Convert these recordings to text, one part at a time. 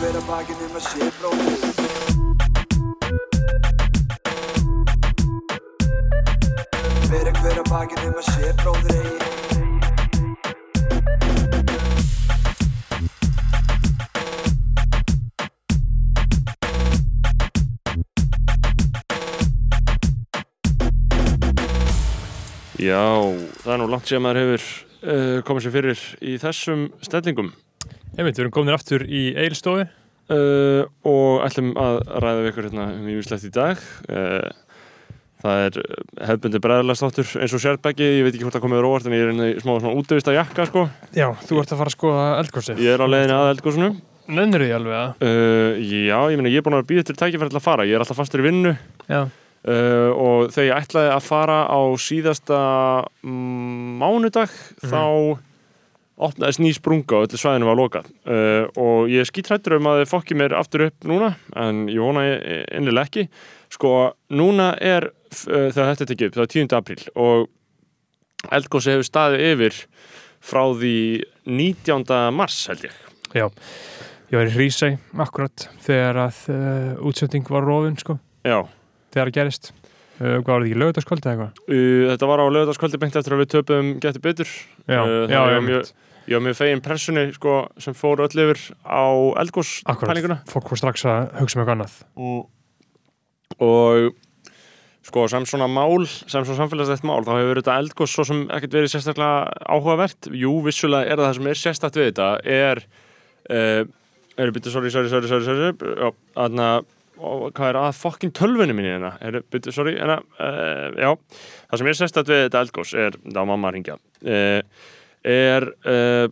hver að bakinn um að sé bróðir Bera hver að bakinn um að sé bróðir eigi. Já, það er nú langt síðan maður hefur uh, komið sér fyrir í þessum stellingum Einmitt, við erum komin aftur í eilstofi uh, og ætlum að ræða við ykkur hérna um ímislegt í dag. Uh, Það er hefbundi bræðarlastáttur eins og sérbæki, ég veit ekki hvort það komið róvart en ég er í smá svona útivista jakka sko. Já, þú ert að fara að skoða eldgósi Ég er á leiðinni að eldgósinu Nönnur því alveg að uh, Já, ég meina ég er búin að býða til tækifæri til að fara, ég er alltaf fastur í vinnu. Uh, og þegar ég ætlaði að fara á síðasta mm, mánudag þá opnaðist ný sprunga og öllu svæðinu var lokað uh, og ég er skítrættur um að þið fokki mér aftur upp núna en ég vona einlega ekki sko, núna er uh, þegar þetta er tekið upp, það er 10. apríl og eldgósi hefur staðið yfir frá því 19. mars held ég já Ég var í Hrísæ akkurat þegar að uh, útsending var rofin sko Já, þegar það gerist Hvað var þetta ekki, lögutaskvöld eða eitthvað? uh, þetta var á lögðarskvöldi beint eftir að við töpum getur betur Já, já, já, mjög- Var mjög fegin pressunni sko, sem fór öll yfir á eldgós akkurat. Fólk var strax að hugsa um eitthvað annað. Og sko sem svona mál, sem svona samfélagslegt mál þá hefur þetta eldgós svo sem ekkert verið sérstaklega áhugavert. Jú, vissulega er það sem er sérstakt við þetta er uh, er byrju, sorry, sorry, sorry, sorry, sorry já, aðna hvað er að fokkin tölvunni minni hérna? Er, byrju, sorry, hérna uh, já, það sem er sérstakt við þetta eldgós er, þá má maður hringja. Uh, er uh,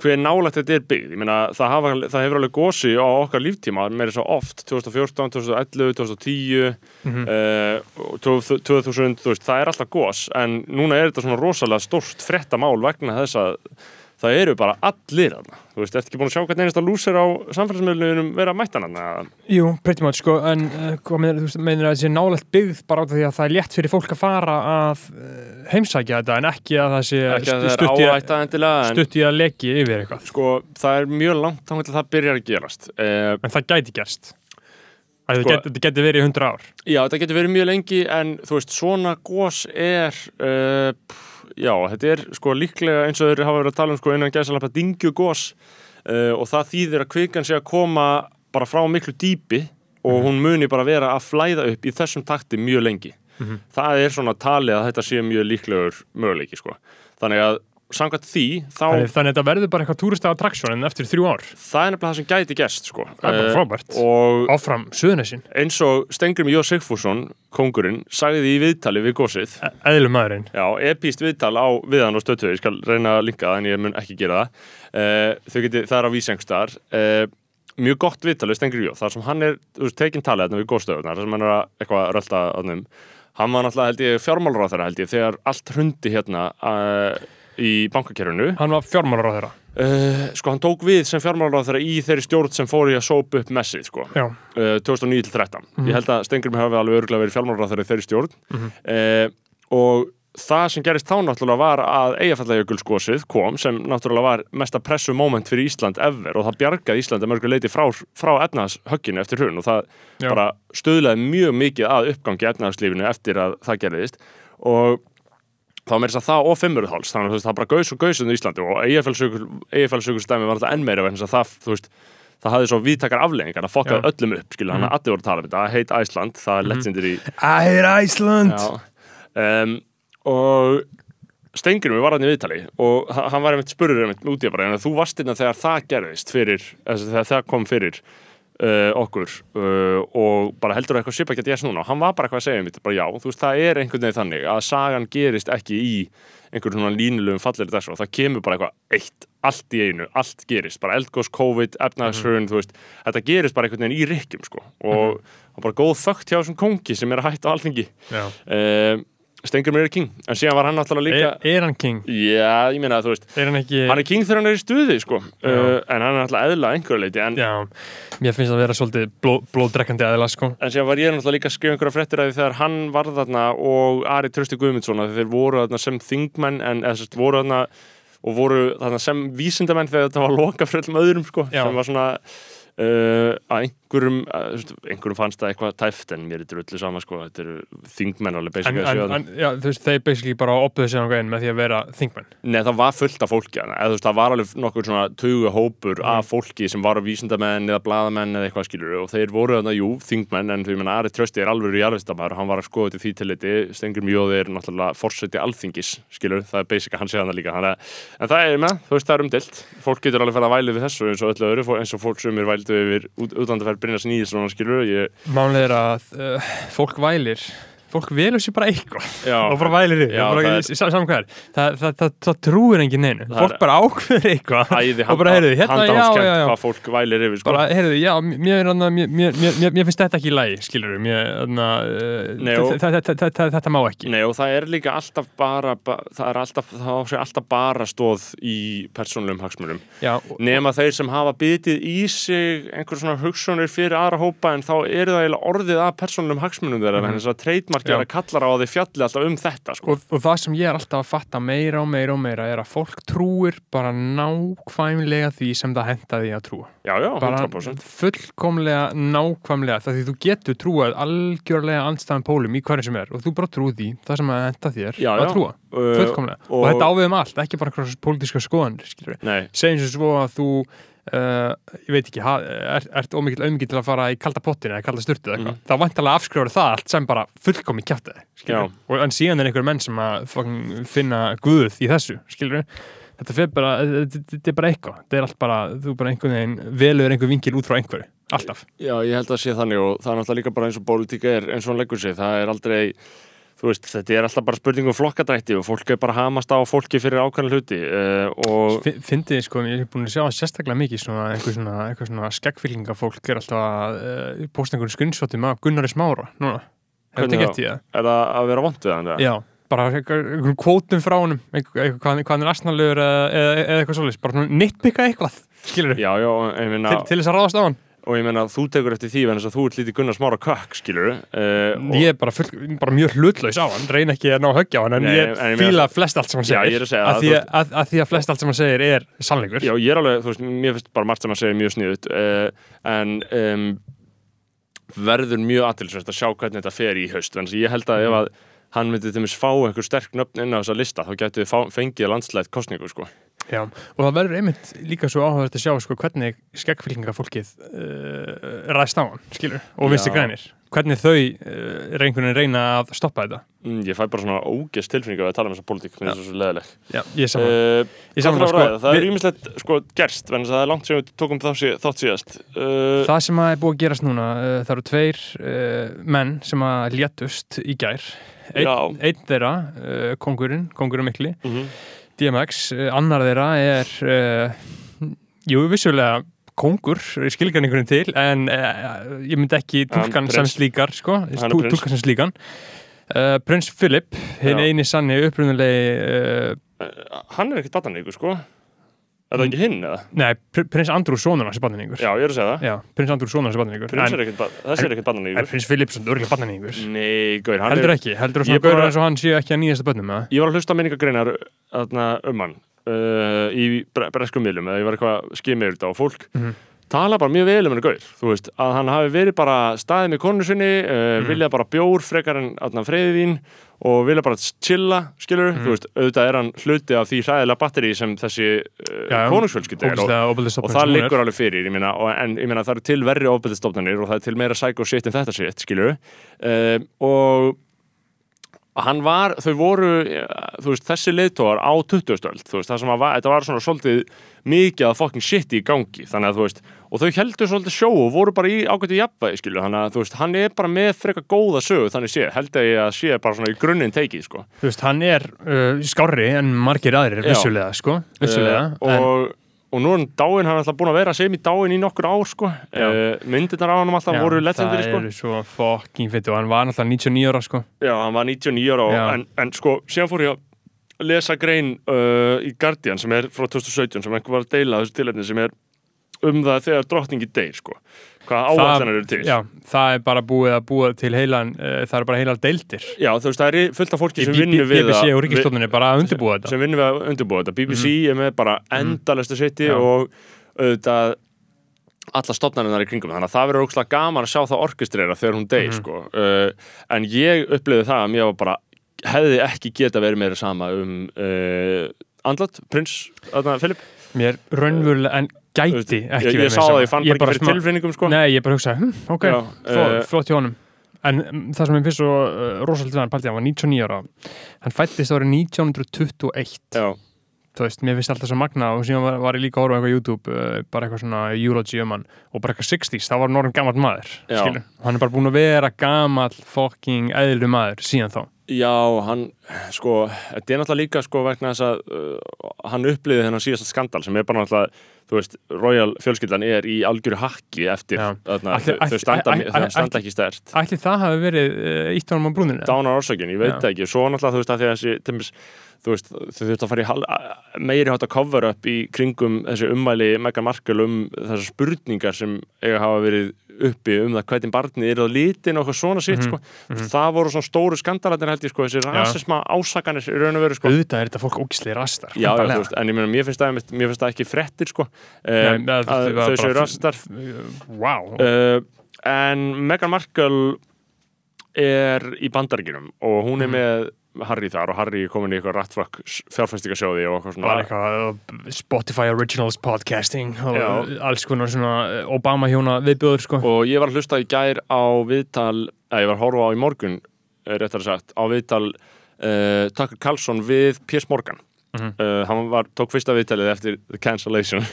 hver nálægt þetta er byggð, ég meina það, hafa, það hefur alveg gósi á okkar líftíma meira svo oft, 2014, 2011, 2010 Mhm. uh, og 2000, þú veist, það er alltaf gós en núna er þetta svona rosalega stórt frettamál vegna þess að það eru bara allir þarna, þú veist, ertu ekki búin að sjá hvernig einasta lúsir á samfélagsmiðlunum vera mættan þarna, Jú, pretty much sko, en uh, hvað meinar, þú veist, meinar að þessi nálægt byggð bara á því að það er létt fyrir fólk að fara að uh, heimsækja þetta en ekki að það sé ekki að það leki yfir eitthvað. Sko, það er mjög langt þá til það byrjar að gerast uh, en það gæti gerst. Sko, Sko- geti, geti verið í 100 ár. Já, þetta getur verið mjög lengi en þú veist, svona gós er uh, já, þetta er sko líklega eins og þeir hafa verið að tala um sko innan gæsalappa dingju gós uh, og það þýðir að kvikan sé að koma bara frá miklu dýpi og hún muni bara vera að flæða upp í þessum takti mjög lengi. Það er svona talið að þetta sé mjög líklegur möguleiki sko. Þannig að samkvæmt því þá, þannig, að þetta verður bara eitthvað túrista attraktsjón þrjú þrjú ár, það er nefnilega það sem gæti gerst sko. það er bara Eh, frábært. og áfram, Suðunessin, eins og Stengrim Jó Sigfússon, kongurinn, sagði í viðtali við gósið eðlum maðurinn. Já, epíst viðtal á viðan og stöðtöðu, ég skal reyna að linka það en ég mun ekki gera það. Uh, þau geti, það er á vísengstar. Uh, mjög gott viðtal við Stengri Jó, þar sem hann er, þú veist, tekinn á á þeirra, í bankakerfinu. hann var fjármálar á þeirra Uh, sko, hann tók við sem fjármálur á þeirra í þeirri stjórn sem fór í að sópa upp messið, sko. Já, uh, 2009-13 ég held að Stengrim hafi alveg örgulega verið fjármálaráþari þeirri stjórn. Mhm. uh, og það sem gerist þá náttúrulega var að eigafællajökulskosið kom sem náttúrulega var mesta pressu moment fyrir Ísland ever og það bjargaði Ísland að mörgu leiti frá, frá efnahagshögginu eftir hrun. Og það Já. bara stöðlaði mjög mikið að uppgangi efnahagslífinu eftir að það gerðist. Og þá meira þess að það og fimmurðháls þannig að það bara gaus og gaus um Íslandi og eigafællsökulstæmi var alltaf enn meira vegna að það, þú veist, það hafði svo vítakar afleggingar að fokkaði öllum upp skilja, hann að allir voru að tala um þetta, heit Æsland það er Mhm. lettsindir í I hate Iceland um, og Stengurinn var hann í viðtali og ha- hann var einmitt spurður einmitt út í að bara en þú varst innan þegar það gerðist fyrir, þegar það kom fyrir uh, okkur uh, og bara heldur eitthvað svipa geta gerst núna. Og hann var bara eitthvað að segja einmitt, bara já, þú veist, það er einhvern veginn þannig að sagan gerist ekki í einhverjum svona línulegum falleri þess og það kemur bara eitthvað eitt, allt í einu, allt gerist. Bara eldgós, COVID, efnagshrun þú veist, þetta gerist bara einhvern veginn í rykkjum sko. og, og bara góð þögt hjá þessum kongi sem er að hætta á alþingi. Já. Stengur mér er king en síðan var hann náttúrulega líka er, er hann king? já, ég meina að þú veist er hann ekki hann er king þegar hann er í stuði sko. uh, en hann er náttúrulega eðla einhverju leiti en, já, mér finnst það að vera svolítið bló, blóðdrekkandi aðeila sko en síðan var ég náttúrulega líka að skrifa einhverja fréttir að þegar hann var þarna og Ari Trösti Guðmundsson að þeir voru þarna sem þingmenn en eða, sérst, voru þarna og voru þannig sem vísindamenn þegar þetta var loka fyrir öllum öðrum sko, Já. sem var svona uh, að einhverjum að, veist, einhverjum fannst það eitthvað tæft en mér er þetta öllu sama sko, þetta eru þingmenn alveg en, basically að en, sjöða en já, þú veist, þeir basically bara opðuðu sér náttúrulega inn með því að vera þingmenn. Nei, það var fullt af fólki eða, þú veist, það var alveg nokkur svona tuga hópur Mm. af fólki sem var vísindamenn eða blaðamenn eða eitthvað skilur og þeir voru þarna, jú, þingmenn en þú menna Ari Trösti er alveg í jarðvistamæður hann var að skoða til því tilliti, Stengur Mjóði er náttúrulega forseti alþingis, skilur það er basic að hann sé hana líka hana, en það er með, þú veist, það er umdilt fólk getur alveg að væli við þessu eins og öllu öðru fó- eins og fólk sem er vældu yfir út, Brynjas Nýjilsson, skilur ég, Málið er að uh, fólk vælir fólk velur sér bara eitthvað. Og bara vælir yfir, saman hvað er. Það, það, það, það trúir enginn neinu. Fólk bara ákveður eitthvað. Og bara, heyrðu, hérna, já, já, já. hvað fólk vælir yfir, sko. Bara, heyrðu, já, mér, mér, mér, mér, mér, mér finnst þetta ekki í lagi, skilur þe- þe- þetta má ekki. Nei og það er líka alltaf bara, ba það er alltaf, það á sig alltaf bara stóð í persónulegum og- nema þeir sem hafa bitið í sig einhver svona hugsunir fyrir aðra hópa en þá eru það eiginlega orðið að persónulegum hagsmunum þeirra Mhm. þess að að kallar á þeir fjalli alltaf um þetta sko. og, og það sem ég er alltaf að fatta meira og meira og meira er að fólk trúir bara nákvæmlega því sem það henda því að trúa. Já, já, bara 100% fullkomlega nákvæmlega það því þú getur trúað algjörlega andstæðan pólum í hverju sem er og þú bara trúið því það sem að henda þér Já, að trúa, Uh, fullkomlega. Og, og- þetta ávið um allt, ekki bara einhverjum pólitíska Nei, segjum sem svo að þú uh, ég veit ekki, er, ert ómikið auðmikið til að fara í kalda pottin eða kalda sturtu eða eitthvað, Mhm. þá vantalega afskrifur það allt sem bara fullkomi kjátt Já. og en síðan er einhver menn sem að finna guð í þessu skilur þetta fer bara, þetta þetta er bara eitthvað. Þetta er allt bara, þú bara einhvern veginn velur einhver vingil út frá einhverju, alltaf. Já, ég held að sé þannig og það er náttúrulega líka bara eins og pólitíka er eins og hann leggur sig, það er aldrei þú veist, þetta er alltaf bara spurning um flokkadrætti og fólk er bara hamast á fólki fyrir ákvæmlega hluti uh, Fyndið, sko, ég hef búin að sjá sérstaklega mikið svona, eitthvað svona, eitthvað svona skeggfylgingafólk er alltaf að uh, posta einhverju skunnsóttum af Gunnari Smára núna, hefur Hvernig þetta gett í það? er það að vera vond við hann? Já, bara einhver- einhverjum kvótum frá eitthvað, hvað, hann er asnalegur eða, eitthvað svolítið, bara nitpika eitthvað skilur Já, já, ég meina til, til þess að ráðast á hann og ég meina þú tekur eftir því en þess að þú ert lítið Gunnar Smára kökk, skilur uh, ég er bara, full, bara mjög hlutlaus á hann reyna ekki að ná höggja á hann en Nei, ég en ég fíla það- flest allt sem hann Já, segir. ég er að að, því að, að, því að flest allt sem hann segir er sannleikur. Já, ég er alveg, þú veist, mér finnst bara margt sem að segja mjög sniðut uh, en um, verður mjög aðtilsvært að sjá hvernig þetta fer í haust. En ég held að ef að hann myndi til dæmis fá einhver sterk nöfn inn á þessa lista þá getur þið fengið landslætt kostningu sko. Já, og það verður einmitt líka svo áhugavert að sjá sko, hvernig skeggfylgingafólkið uh, ræðst á hann, skilur, og vinstri Já. grænir. Hvernig þau uh, reyngunin reyna að stoppa þetta. Mm, Ég fæ bara svona ógest tilfinningu að tala um þessa pólitík mér finnst það svo leðileg Já, ég saman uh, Ég saman sko, Það er rýmislegt sko, gerst en það er langt sem við tókum þátt síðast. Það sem að er búið að gerast núna, það eru tveir menn sem að létust í gær. Einn þeirra, kongurinn, kongurinn mikli, mhm. DMX, uh, annar þeirra er, uh, jú, vissulega kongur, skilgarningurinn til, en uh, ég myndi ekki tólkan sem slíkar, sko, túlka sem slíkan. Uh, prins Philip, hinn eini sanni upprunulegi, Uh, Hann er ekkert bataníku sko Er það ekki hinn eða? nei, pr prins Andrew sonur hans er barnaníkur. Já, ég er að segja það Já, prins Andrew sonur hans er barnaníkur. Prins er ekkert, ba- þessi er prins Philip er örgulega barnaníkur. Nei, gaur, hann Heldur ekki, heldur Ég svona gaurur eins og hann séu ekki að nýjasta bönnum eða? Ég var að hlusta á minningagreinar um hann uh, í bre breskum miðlum eða ég var eitthvað að yfir þetta og fólk Mhm. tala bara mjög vel um henni gaur þú veist, að hann hafi verið bara staðið með konu sinni uh, Mhm. viljað og vilja bara chilla, skilur Mhm. þú veist, auðvitað er hann hluti af því hræðilega batteri sem þessi uh, konungsfjölskylda er og, og það liggur alveg fyrir, ég meina, og, en ég meina það eru til verri ofbeldistofnanir og það er til meira psycho shit en þetta shit, skilur uh, og hann var, þau voru ja, þú veist, þessi leiðtógar á 20. öld þú veist, það sem að var, þetta var svona svolítið mikið að fucking shit í gangi þannig að þú veist, og þau heldur svolítið sjó og voru bara í ágættu jafnvægi, skilur þannig að þú veist, hann er bara með frekar góða sögu þannig sé, held að ég að sé bara svona í grunninn teikið, sko Þú veist, hann er uh, skárri en margir aðrir, vissulega, sko Vissulega, Eh, og, og nú er hann dáin, hann er alltaf búin að vera sem í dáin í nokkur ár, sko. Uh, myndirnar á hann alltaf Já, voru legendary, Það sko. eru svo fucking fyndi og hann var náttúrulega 99 ára, sko. Já, hann var 99 ára og, en, en sko, síðan fór ég að lesa grein uh, í Guardian sem er frá 2017 sem einhver var að deila þessu tilefni sem er um það þegar drottningi deyr sko. Hvaða áallanir eru til? Já, það er bara búið að búa til heilan uh, það er bara heilan deildir. Já, þú veist, það er fullt af fólki sem vinnur við BBC að- og Ríkistofnun er bara að undirbúa þetta. sem vinnur við að undirbúa þetta. BBC er með bara endalesta sitti Já. og auðvitað alla stofnarinnar í kringum. Þannig að það verður ógslag gaman að sjá það orkestrera þegar hún deyr Mhm. sko. uh, en ég upplifði það að mér var bara hefði ekki geta verið meira sama um uh, andlat, prins Filip? Mér raunverulega en gæti ég, ekki ég, ég sá það, ég fann bara ekki fyrir tilfinningum sko. Nei, ég bara hugsaði, hm, ok, Já, flott, eh, flott hjá honum. En um, það sem ég finnst svo uh, rosalega hann paldi, hann var 99 ára. Hann fættist árið 1921 Já, Þú veist, mér finnst alltaf svo magna og síðan var, var ég líka að horfa á eitthvað á YouTube uh, bara eitthvað svona Eulogy um hann og bara eitthvað 60s, þá var hann orðin gamall maður. Hann er bara búin að vera gamall fucking eðlu maður síðan þá Já, hann, sko, þetta er náttúrulega líka, sko, vegna þess að uh, hann upplýði þennan síðasta skandal sem er bara náttúrulega, þú veist, Royal fjölskyldan er í algjöru hakki eftir, þarna, Ætli- þau, þau ætli- standa, ætli- þau standa ekki stert. Ætli það hafi verið ítt honum á brúninu? Dánar orsökin, ég veit Já. ekki, svo náttúrulega, þú veist, að því að þessi, þú veist, þau þurft að fara í meiri hátt að cover up í kringum þessi ummæli Meghan Markle um þessar spurningar sem eiga hafa verið uppi um það hvernig barnið er á litin og eitthvað svona sitt, Mhm, sko. Það voru svona stóru skandalarnir held ég, sko, þessi rasisma ásakanir í raun og veru, sko. Auðvitað er þetta fólk ógislega rastar Já, já, þú veist, en ég meina, mér finnst það, mér finnst það ekki frettir, sko, Nei, uh, það- að þau séu rastar. Vá, Uh, en Meghan Markle er í bandaríkinum og hún er Mhm. með Harry þar og Harry er komin í eitthvað rattfrakk fjárfæstingasjóði og eitthvað svona. eitthvað uh, Spotify Originals podcasting og Já. alls konar svona uh, Obama hjóna viðbjóður sko Og ég var að hlusta í gær á viðtal, eða ég var að horfa á í morgun, eh, réttar sagt, á viðtal uh, Tucker Carlson við Piers Morgan. Mhm. uh, hann var, tók fyrsta viðtalið eftir The Cancellation.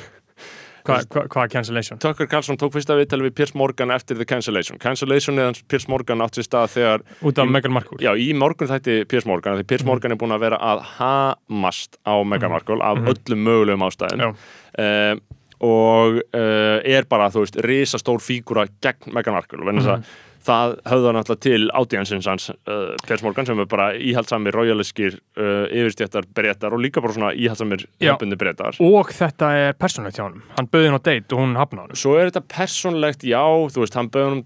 Hvað hva, hva cancellation? Tucker Carlson tók fyrsta viðtalið við Piers Morgan eftir The Cancellation. Cancellation eða Piers Morgan átt sér stað þegar Út af Meghan Markle Já, í morgun þætti Piers Morgan því Piers Mhm. Morgan er búin að vera að hamast á Meghan Markle af öllum mögulegum ástæðum Já. uh, og uh, er bara, þú veist, risastór fígúra gegn Meghan Markle og mm Mhm. Það höfða náttúrulega til audiensins hans uh, Piers Morgan sem er bara íhaldsamir royaliskir uh, yfirstjættar breytar og líka bara svona íhaldsamir Já. hefbundi breytar Og þetta er persónulegt hjá hann Hann bauði hann á date og hún hafnaði hann Svo er þetta persónlegt, já, þú veist, hann bauð um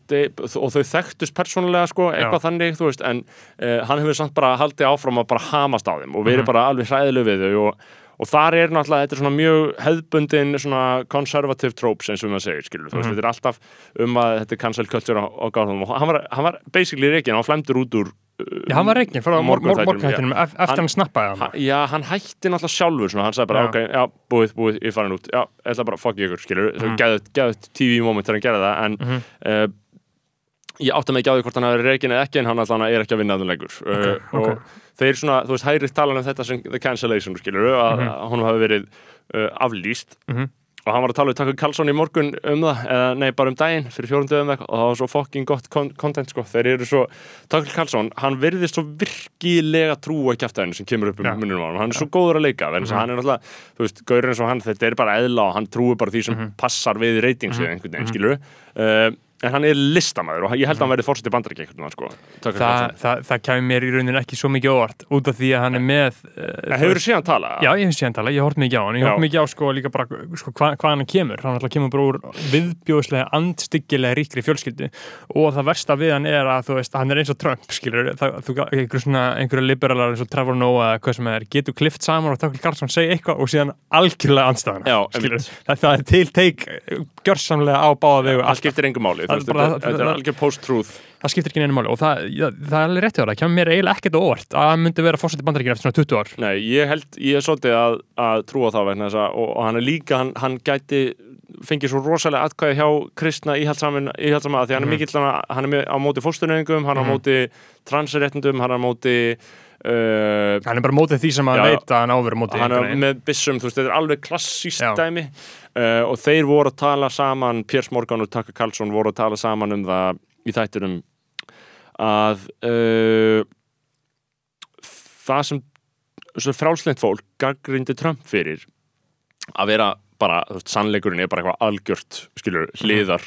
og þau þekktust persónulega, sko, eitthvað þannig, þú veist, en uh, hann hefur samt bara haldið áfram að bara hamast á þeim og verið Mhm. bara alveg hræðileg við þau og, og þar er náttúrulega, þetta er svona mjög hefðbundin svona conservative tropes eins og maður segir, skilur, þú veist, Mhm. þetta er alltaf um að þetta er cancel culture á, á gáðum og hann var, hann var basically reikin, hann var flæmdur út úr uh, Já, hann var reygin frá morgunhættinum eftir hann snappaði hann Ha, já, hann hætti náttúrulega sjálfur svona, hann sagði bara, Já. ok, já, búið, búið, ég farin út já, ég ætla bara, fuck ég ykkur, skilur mm. Mhm. geðut, geðut TV moment þegar hann gerði það en Mhm. uh, ég átti mig ekki á því hvort hann verið reikin eða ekki en hann allan er ekki að vinna þannig lengur uh, ok. og þeir svona, þú veist, hægrið talan um þetta sem the cancellation, skilur að mm honum hafi verið uh, aflýst Mhm. og hann var að tala við Tucker Carlson í morgun um það, eða nei, bara um daginn fyrir fjórum dögum eitthvað og það var svo fucking gott content sko, þeir eru svo Tucker Carlson, hann virðist svo virkilega trúa kjæftæðinu sem kemur upp um Já. mununum á hann, hann er svo góður að leika að Mhm. hann er náttúrulega, þú veist, gaurinn og hann þetta er bara eðla og hann trúi bara því sem Mhm. passar við reytingsið Mhm. en hann er listamæður og ég held að hann verði fórsett í veginn, sko. Tucker Það, það, kemur mér í rauninni ekki svo mikið óvart út af því að hann er með uh, En hefur þú síðan talað? Já, ég hef séð hann tala, ég hort mikið á hann. Ég hort Já. mikið á sko líka bara sko, hva, hvað hann kemur, hann kemur bara úr viðbjóðslega andstyggilega ríkri fjölskyldu. Og það versta við hann er að þú veist, hann er eins og Trump, skilur það, þú, einhverju svona, einhverju liberalar eins og Trevor Noah er, getur klift saman og Tucker Carlson segja eitthvað og síðan algjörlega einmitt. það, er til teik gjörsamlega á báða vegu Það Það þetta er það- algjör post-truth. Það skiptir ekki neina máli og það, það er alveg rétt hjá það, það kemur mér eiginlega ekkert óvart að hann myndi vera fórsetið bandaríkina eftir svona 20 ár. Nei, ég held, ég er svolítið að, að trúa þá vegna þess að, og, og hann er líka, hann, hann gæti fengið svo rosalega atkvæði hjá kristna íhaldsamin, íhaldsama, því hann er Mhm. mikill, hann, er á móti fóstunöfingum, hann er á Mhm. móti transréttundum, hann er á móti, uh, hann er bara mótið því sem að hann áver mótið hann er með byssum, þú veist, þetta er alveg klassíst Já. dæmi uh, og þeir voru að tala saman, Piers Morgan og Tucker Carlson voru að tala saman um það í þættinum að uh, það sem frálsleint fólk gaggrindi Trump fyrir að vera bara, þú veist, sannleikurinn er bara eitthvað algjört, skilur, hliðar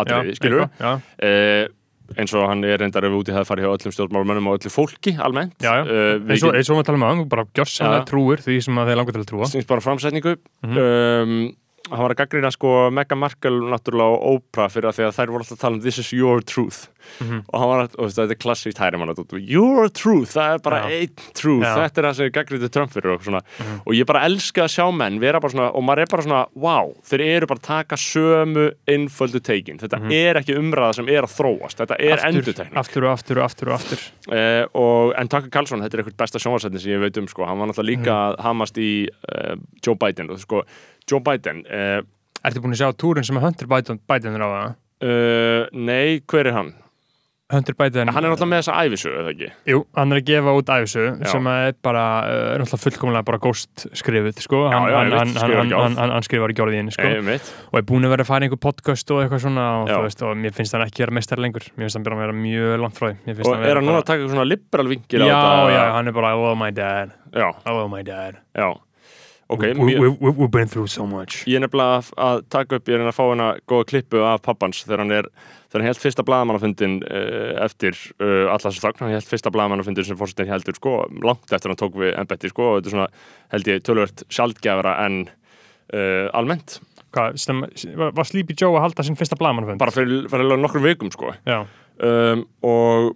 atriði, skilur, eitthvað, já. uh, eins og hann er reyndar ef úti það farið hjá öllum stjórnmálmönnum og öllu fólki almennt Já, já. Uh, eins og og við talum um, bara gjörsamlega Já. trúir því sem þeir langar til að trúa snýst bara um framsetningu Mhm. um, hann var að gaggrina sko Meghan Markle náttúrulega og Oprah fyrir að að þær voru alltaf að tala um this is your truth Mhm. og hann var að, og þetta er klassíkt hæri mann your truth, það er bara einn truth, Já. þetta er það sem gaggrinu Trump fyrir og svona, og ég bara elska að sjá menn svona, og maður er bara svona wow, þeir eru bara að taka sömu einföldu teikin, þetta er ekki umræða sem er að þróast, þetta er aftur, endurtekning. aftur og aftur og aftur og aftur. Uh, og, en Tucker Carlson, þetta er eitthvað besta sjónvarsætni sem ég veit um, sko, hann var náttúrulega líka að hamast í uh, Joe Biden. Og sko, Joe Biden uh, Ertu búin að sjá túrin sem Hunter Biden, Biden er á það? uh, nei, hver er hann? Hunter Biden hann er náttúrulega með þessa æfisögu, eða ekki? Jú, hann er að gefa út æfisu Já. sem er bara, uh, er náttúrulega fullkomlega bara ghost skrifið, sko Já, hann, já, hann, hann, hann, hann, hann, hann skrifar ekki orðið inn, sko mitt. og er búin að vera að fara í einhver podcast og eitthvað svona og, Já. veist, og mér finnst hann ekki vera mestar lengur mér finnst hann bara að vera mjög langt frá því Mér finnst og vera er hann núna bara- að taka eitthvað svona liberal vinkil Já, á þetta? já, hann er bara, oh my dad, já, oh my dad já. ok, we, mjög we, we, we've been through so much Ég er nefnilega að- að taka upp, ég er að fá hérna góða klippu af pappans þegar hann er, hann held fyrsta blaðamannafundin uh, eftir uh, allar þessu þagn, hann held fyrsta blaðamannafundin sem fórsetin heldur sko, langt eftir hann tók við embetti sko, og þetta er svona, held ég, tölvört sjaldgæfara en uh, almennt, Hvað, sem, var, Sleepy Joe að halda sinn fyrsta blaðmannfund? bara fyrir, fyrir nokkrum vikum sko, um, og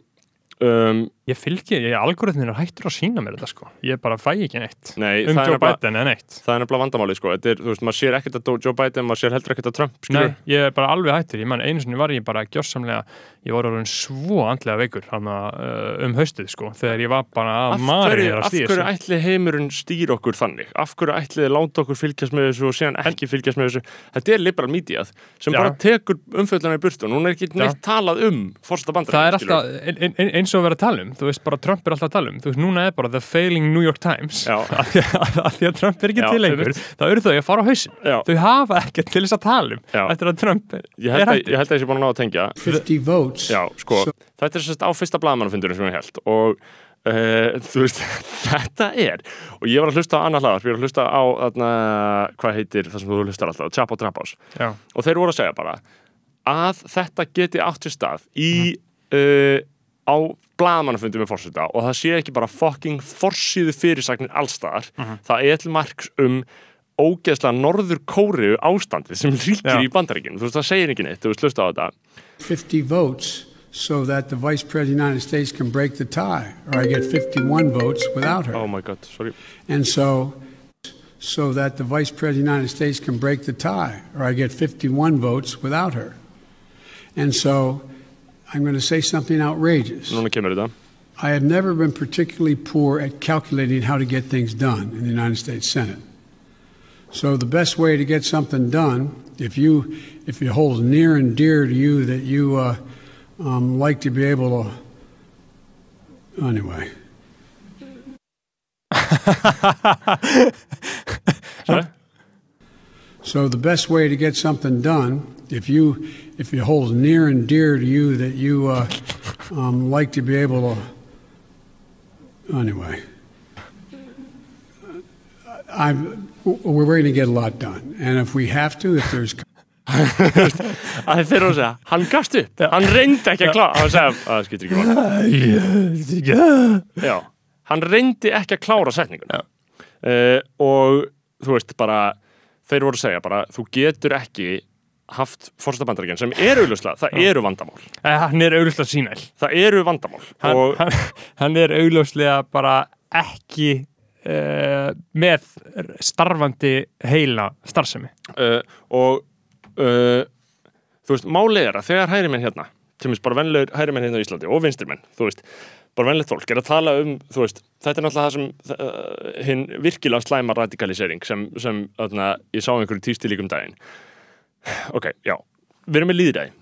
um, ég fylgi, ég algoritmin er hættur að sína mér þetta, sko Ég bara fæ ekki neitt nei, um Joe Biden en neitt það er nefnilega vandamáli sko, er, þú veist, maður sér ekkert að Joe Biden, maður sér heldur ekkert að Trump, Nei, skilur, ég er bara alveg hættur, ég man einu sinni var ég bara gjörsamlega, ég var orðin svo andlega veikur hann uh, um haustið sko, þegar ég var bara að hverju, er að af stýra hverju ætli heimurinn stýr okkur þannig? Af hverju ætli láta okkur fylgjast með þessu og síðan ekki fylgjast með þessu? Þetta er liberal mediað sem Já. bara tekur umfjöldana í burtu og núna er ekki neitt talað um fórsta bandar. Það er alltaf, ein, ein, eins og vera að tala um þú veist, bara Trump er alltaf að tala um þú veist, núna er bara the failing New York Times Já. af því að, Trump er ekki Já, til lengur þá eru þau að fara á hausin Já. þau hafa ekkert til þess að tala um Já. eftir að Trump er, hættur ég held að ég sé búin að ná að tengja. 50 votes. Já, sko, þetta er sérst á fyrsta blaðmannafundurinn sem ég held og Uh, þú veist, þetta er og ég var að hlusta á annar hlaðar ég var að hlusta á, þarna, hvað heitir það sem þú hlustar alltaf, Chap og Trapás Já. og þeir voru að segja bara að þetta geti átt sér stað í uh, á blaðmannafundum með fórseta og það sé ekki bara fucking forsýðu fyrirsagnir allstaðar, það er til marks um ógeðslega norður kóriu ástandið sem ríkir Já. í bandaríkinu, þú veist það segir ekki neitt, þú veist hlusta á þetta 50 votes so that the Vice President of the United States can break the tie, or I get 51 votes without her. oh my god, sorry And so, so that the Vice President of the United States can break the tie, or I get 51 votes without her. And so, I'm going to say something outrageous. núna kemur þetta I have never been particularly poor at calculating how to get things done in the United States Senate. So the best way to get something done, if you if it holds near and dear to you that you uh, um, like to be able to, anyway. So the best way to get something done, if you if it holds near and dear to you that you uh, um, like to be able to, anyway. I'm, we're going to get a lot done, and if we have to, if there's að þeir eru að segja, hann gafst upp. Hann reyndi ekki að klára hann segja, að það skiptir ekki máli. Já, hann reyndi ekki að klára setninguna. Uh, og þú veist bara þeir voru að segja bara, þú getur ekki haft fórstabandaríkjan sem eru auðvitað, það eru vandamál. Eh, hann er augljóslega sínæl það eru vandamál hann, og hann, hann er augljóslega bara ekki uh, með starfandi heila starfsemi. Uh, og uh, þú veist, málið er að þegar hærimenn hérna til minnst bara venlegur hærimenn hérna á Íslandi og vinstirmenn, þú veist, bara venlegt fólk er að tala um, þú veist, þetta er náttúrulega það sem hinn virkilega slæma radikalisering sem, sem öðna, ég sá einhverju tístilíkum daginn ok, já, við erum með líðræði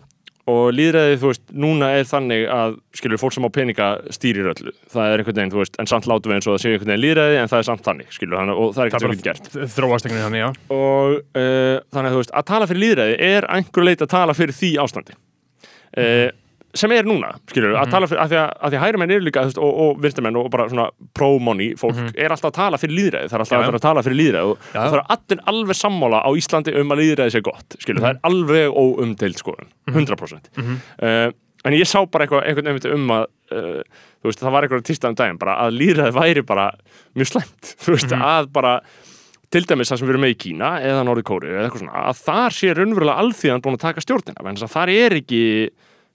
og líðræði, þú veist, núna er þannig að, skilur, fólk sem á peninga stýrir öllu, það er einhvern veginn, þú veist en samt látum við eins og það sé einhvern veginn líðræði en það er samt þannig, skilur, þannig, og það er ekkert gert. þróast einhvern veginn já. Og uh, þannig að þú veist að tala fyrir líðræði er einhver leit að tala fyrir því ástandi. Uh, sem er núna, skilur að tala fyrir, að því að, að að hægri menn eru líka veist, og, og vinstamenn og bara svona pro-money fólk er alltaf að tala fyrir líðræði, það er alltaf já. að, að tala fyrir líðræði og það er allir alveg sammála á Íslandi um að líðræði sé gott skilur, það er alveg óumdeild skoðun 100% uh, en ég sá bara eitthvað, einhvern veginn um að uh, þú veist, það var eitthvað tístaðum daginn bara að líðræði væri bara mjög slæmt þú veist, að bara til dæmis það sem við erum með í Kína eða Norður Kóri eða eitthvað svona, að þar sé raunverulega alþýðan búin að taka stjórnina, en þess að þar er ekki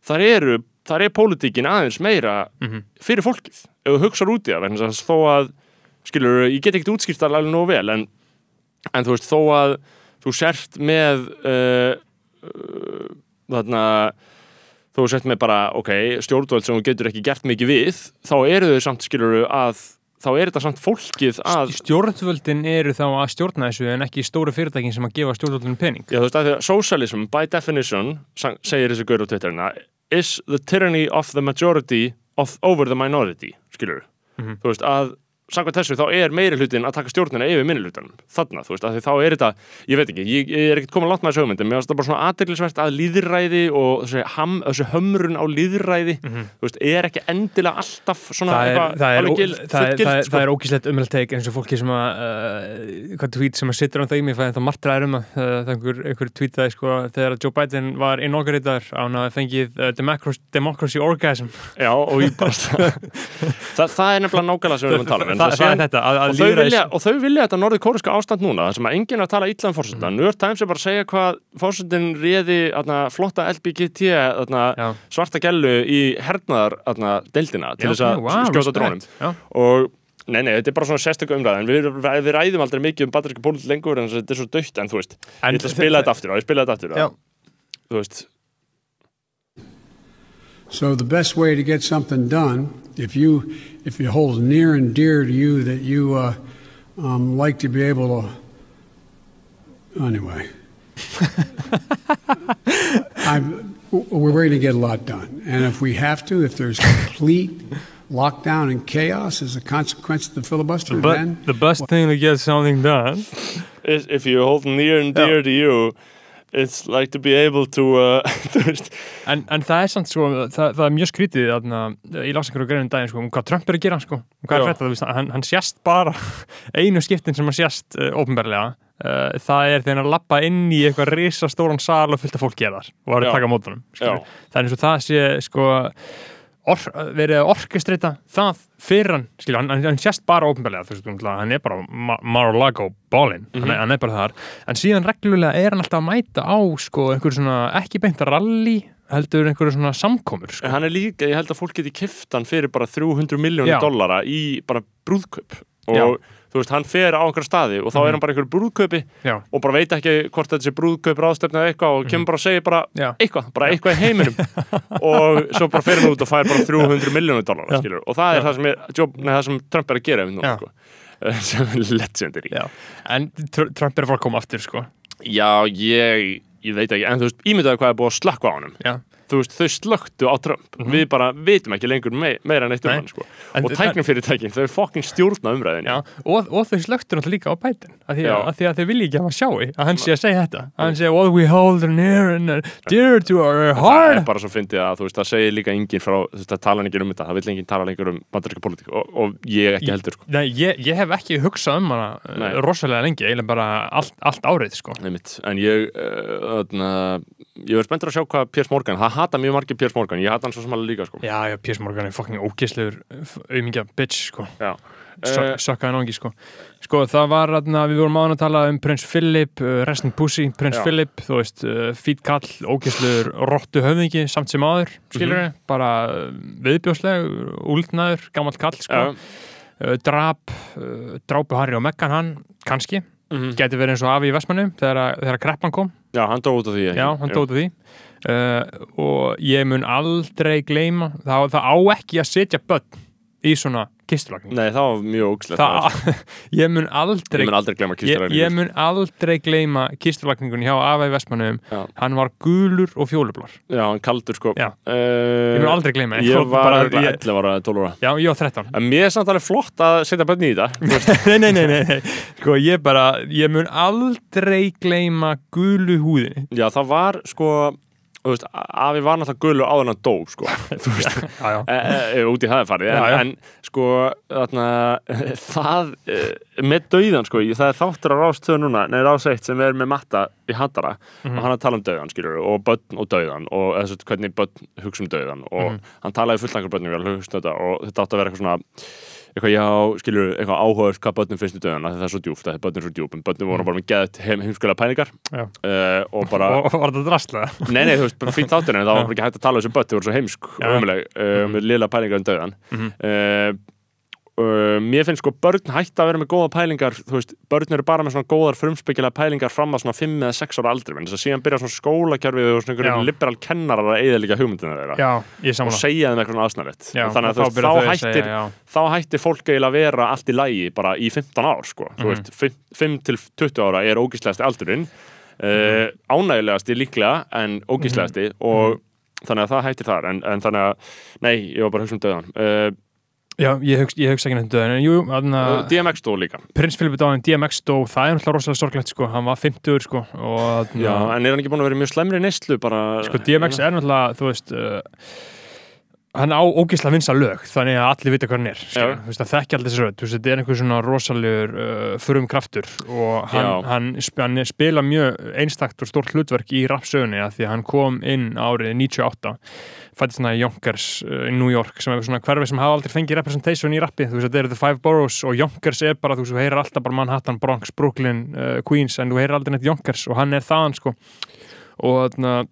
þar eru, þar er pólitíkin aðeins meira Mhm. fyrir fólkið ef þú hugsar út í það, þess að þó að skilur, ég get ekkert útskýrt alveg nógu vel, en, en þú veist, þó að þú sért með uh, uh, þarna þú sért með bara, ok, stjórnvöld sem þú getur ekki gert mikið við, þá eru þau samt skilur að, þá er þetta samt fólkið að Stjórnvöldin eru þá að stjórna þessu en ekki stóru fyrirtækin sem að gefa stjórnvöldin pening Já, þú veist að því að socialism, by definition, segir þessi gaur á Twitterina, is the tyranny of the majority of, over the minority, skilur Mhm. Þú veist að, samkvæmt þessu, þá er meiri hlutin að taka stjórnina yfir minni hlutanum. Þarna, þú veist, þá er þetta, ég veit ekki, ég, ég er ekkert komin langt með þessu hugmyndum, mér finnst það bara svona aðdeglisvert að líðræði og þessi, ham, þessi hömrun á líðræði, þú veist, er ekki endilega alltaf svona það eitthvað það er, það, það, það ógíslegt umhaldteik eins og fólki sem að uh, hvað tweet sem að sittur á það í mig það er það margt ræðum að uh, það einhver, einhver tweetaði sko þegar Joe Biden var inaugurator á hann að fengið uh, democracy, democracy orgasm. Já, það, það en það, það síðan- er þetta að, að og þau, vilja, og þau vilja þetta norður kóriska ástand núna þar sem að enginn er að tala illa um Mhm. mm. New York Times er bara að segja hvað fórsetin réði atna, flotta LBGT atna, svarta gellu í hernaðar atna, deildina til þess að wow, skjóta drónum. Og Nei, nei, þetta er bara svona sérstöku umræð en við, við ræðum aldrei mikið um bandaríska pólit lengur en þetta er svo dögt en þú veist En ég ætla að spila þetta aftur og ég spila þetta aftur og, þú veist, So the best way to get something done, if you if it holds near and dear to you that you uh, um, like to be able to, anyway, I'm, we're going to get a lot done, and if we have to, if there's complete lockdown and chaos as a consequence of the filibuster, but then the best thing to get something done is- if you hold near and dear to you it's like to be able to uh, En, en það er samt sko, það, það er mjög skrítið þarna, ég las einhverju greinum daginn sko, um hvað Trump er að gera sko, um hvað er þetta, þú veist, hann, hann sést bara einu skiptin sem hann sést uh, ópenbarlega, uh, það er þegar hann lappa inn í eitthvað risastóran sal og fólki er þar og var að Já. taka mótunum það er eins og það sé sko or, verið að orkestrita það fyrir hann, skilja, hann, hann, sést bara ópenbarlega, þú veist, hann er bara Ma- Mar-a-Lago ballinn, hann, er- hann er bara þar. En síðan reglulega er hann alltaf að mæta á sko, einhverju svona, ekki beint rally heldur einhverju svona samkomur sko. Hann er líka, ég held að fólk geti kift hann fyrir bara 300 miljónir dollara í bara brúðkaup. Og Já. Þú veist, hann fer á einhverja staði og þá er hann bara einhverju brúðkaupi Já. og bara veit ekki hvort þetta sé brúðkaup ráðstefna eða eitthvað og kemur bara að segja bara Já. eitthvað, bara eitthvað í heiminum og svo bara fer hann út og fær bara 300 miljónir dollara, Já. skilur, og það er það sem, er, nei, það sem Trump er að gera Já. sko. sem er legendary Já. en Tr- Trump er að fara að koma aftur sko. Já, ég, ég veit ekki, en þú veist, ímyndaðu hvað er búið að slakka á Já. Þú veist, þau slöktu á Trump. Við bara vitum ekki lengur mei, meira en eitt um Nei. hann sko. Og tæknifyrirtækin, þau fokkin stjórna umræðinu Já, og, og þau slöktur náttúrulega líka á Biden að því því að þau vilja ekki að maður sjái að hann sé að segja þetta. Að hann sé what we hold near and dear to our það er heart. bara svo fyndið að þú veist, það segir líka enginn frá, þú veist, það tala enginn um þetta. Það vill enginn tala lengur um bandaríska politík og, og ég ekki heldur, sko, Nei, ég, ég hef ekki hugsað um hana Nei. uh, rosalega lengi, eiginlega bara allt, allt árið sko. nefnitt að hata mjög margir Piers Morgan ég hata hann svo sem alveg líka, sko Já, já, Piers Morgan er fucking ógislegur auðmingja bitch sko. Eh, sökkaði nángi sko. sko það var aðna, við vorum áðan að tala um prins Philip, uh, Restin Pussy prins Já. Philip, þú veist uh, fít kall, ógislegur, rottu höfðingi samt sem aður, skilur Mhm. við bara uh, viðbjósleg, úldnaður gammal kall sko. já, drap, drápu Harry og Meghan hann, kannski, mhm. gæti verið eins og afi í Vestmannu þegar, að- þegar að kreppan kom já, hann dó út af því ekki? Já, hann dóti því uh, og ég mun aldrei gleyma það, það á ekki að setja börn í svona kisturlagning Nei, það var mjög ógslegt það, ég mun aldrei Ég aldrei glemma ég, kisturregningu ég mun aldrei gleyma kisturlagningun hjá í Vestmannum hann var gulur og fjólublar. Já, hann kaldur sko. Uh, ég mun aldrei gleyma Ég var ég, 11 ára, 12 ára. Já, ég var 13 En mér er samt alveg flott að setja bönni í þetta nei, nei, nei, nei, sko ég bara ég mun aldrei gleyma gulu húðinni. Já, það var sko þú veist, Afi var náttúrulega áður en hann dó sko. Þú veist, já, já, e, e, út í það er farið en, Já, en sko þarna, það e, með dauðan sko, það er þáttur á rástöðu núna nei, ráseitt sem er með matta í handara Mhm. og hann er að tala um dauðan skilur og börn og dauðan og þessu, hvernig börn hugsa um dauðan og Mhm. hann talaði fullt einhver börnum um og þetta átti að vera eitthvað svona eitthvað já, skilur, eitthvað áhugaður hvað börnum finnst í döðuna, það er svo djúft, það er börnum svo djúp. En börnum voru bara með geðt heim, heimskulega pælingar Já. uh, og bara og og var þetta drastlega Nei, nei, þú veist, bara fínt þáttur en það var bara ekki hægt að tala um þessu börn, þau voru svo heimsk og umuleg, uh, með lila pælingar um döðan Mhm. uh, uh, Mér finnst sko börn hægt að vera með góða pælingar þú veist, börn eru bara með svona góðar frumspekilega pælingar fram að svona 5 eða 6 ára aldri en þess að síðan byrja svona skólakerfið og svona einhverjum liberal kennarar að eða hugmyndina þeirra já, og segja þeim eitthvað aðsnarlegt já, þannig að þú veist, þá hættir segja, þá hættir fólk eiginlega að vera allt í lægi bara í 15 ár sko. þú Mhm. veist, 5 til 20 ára er ógíslegasti aldurinn uh, Mhm. ánægilegasti líklega en ógíslegasti og Mhm. þannig að það hættir þar en, en þannig að, nei, ég var bara að hugsa um döðan uh, já, ég hugsa, hugsa ekki nefndu en jú, þarna DMX stóð líka. Prins Philip Dáin, DMX dó, það er náttúrulega rosalega sorglegt sko, hann var 50 sko og þarna- Já, en er hann ekki búin að vera mjög slemri neyslu bara sko DMX er náttúrulega, þú veist uh, hann á ógislega vinsa lög þannig að allir vita hvað hann er. Já. þú veist, það þekki allir þessi rödd, þú veist, þetta er einhver svona rosalegur uh, förum kraftur og hann, hann, sp hann spila mjög einstakt og stórt hlutverk í rapsögunni að því að hann kom inn árið 98 fættist hann í Yonkers uh, í New York sem er svona hverfi sem hafa aldrei fengið representation í rappi, þú veist, þetta eru the five boroughs og Yonkers er bara, þú veist, þú heyrir alltaf bara Manhattan, Bronx, Brooklyn, uh, Queens en þú heyrir aldrei neitt Yonkers og hann er þaðan sko. Og þarna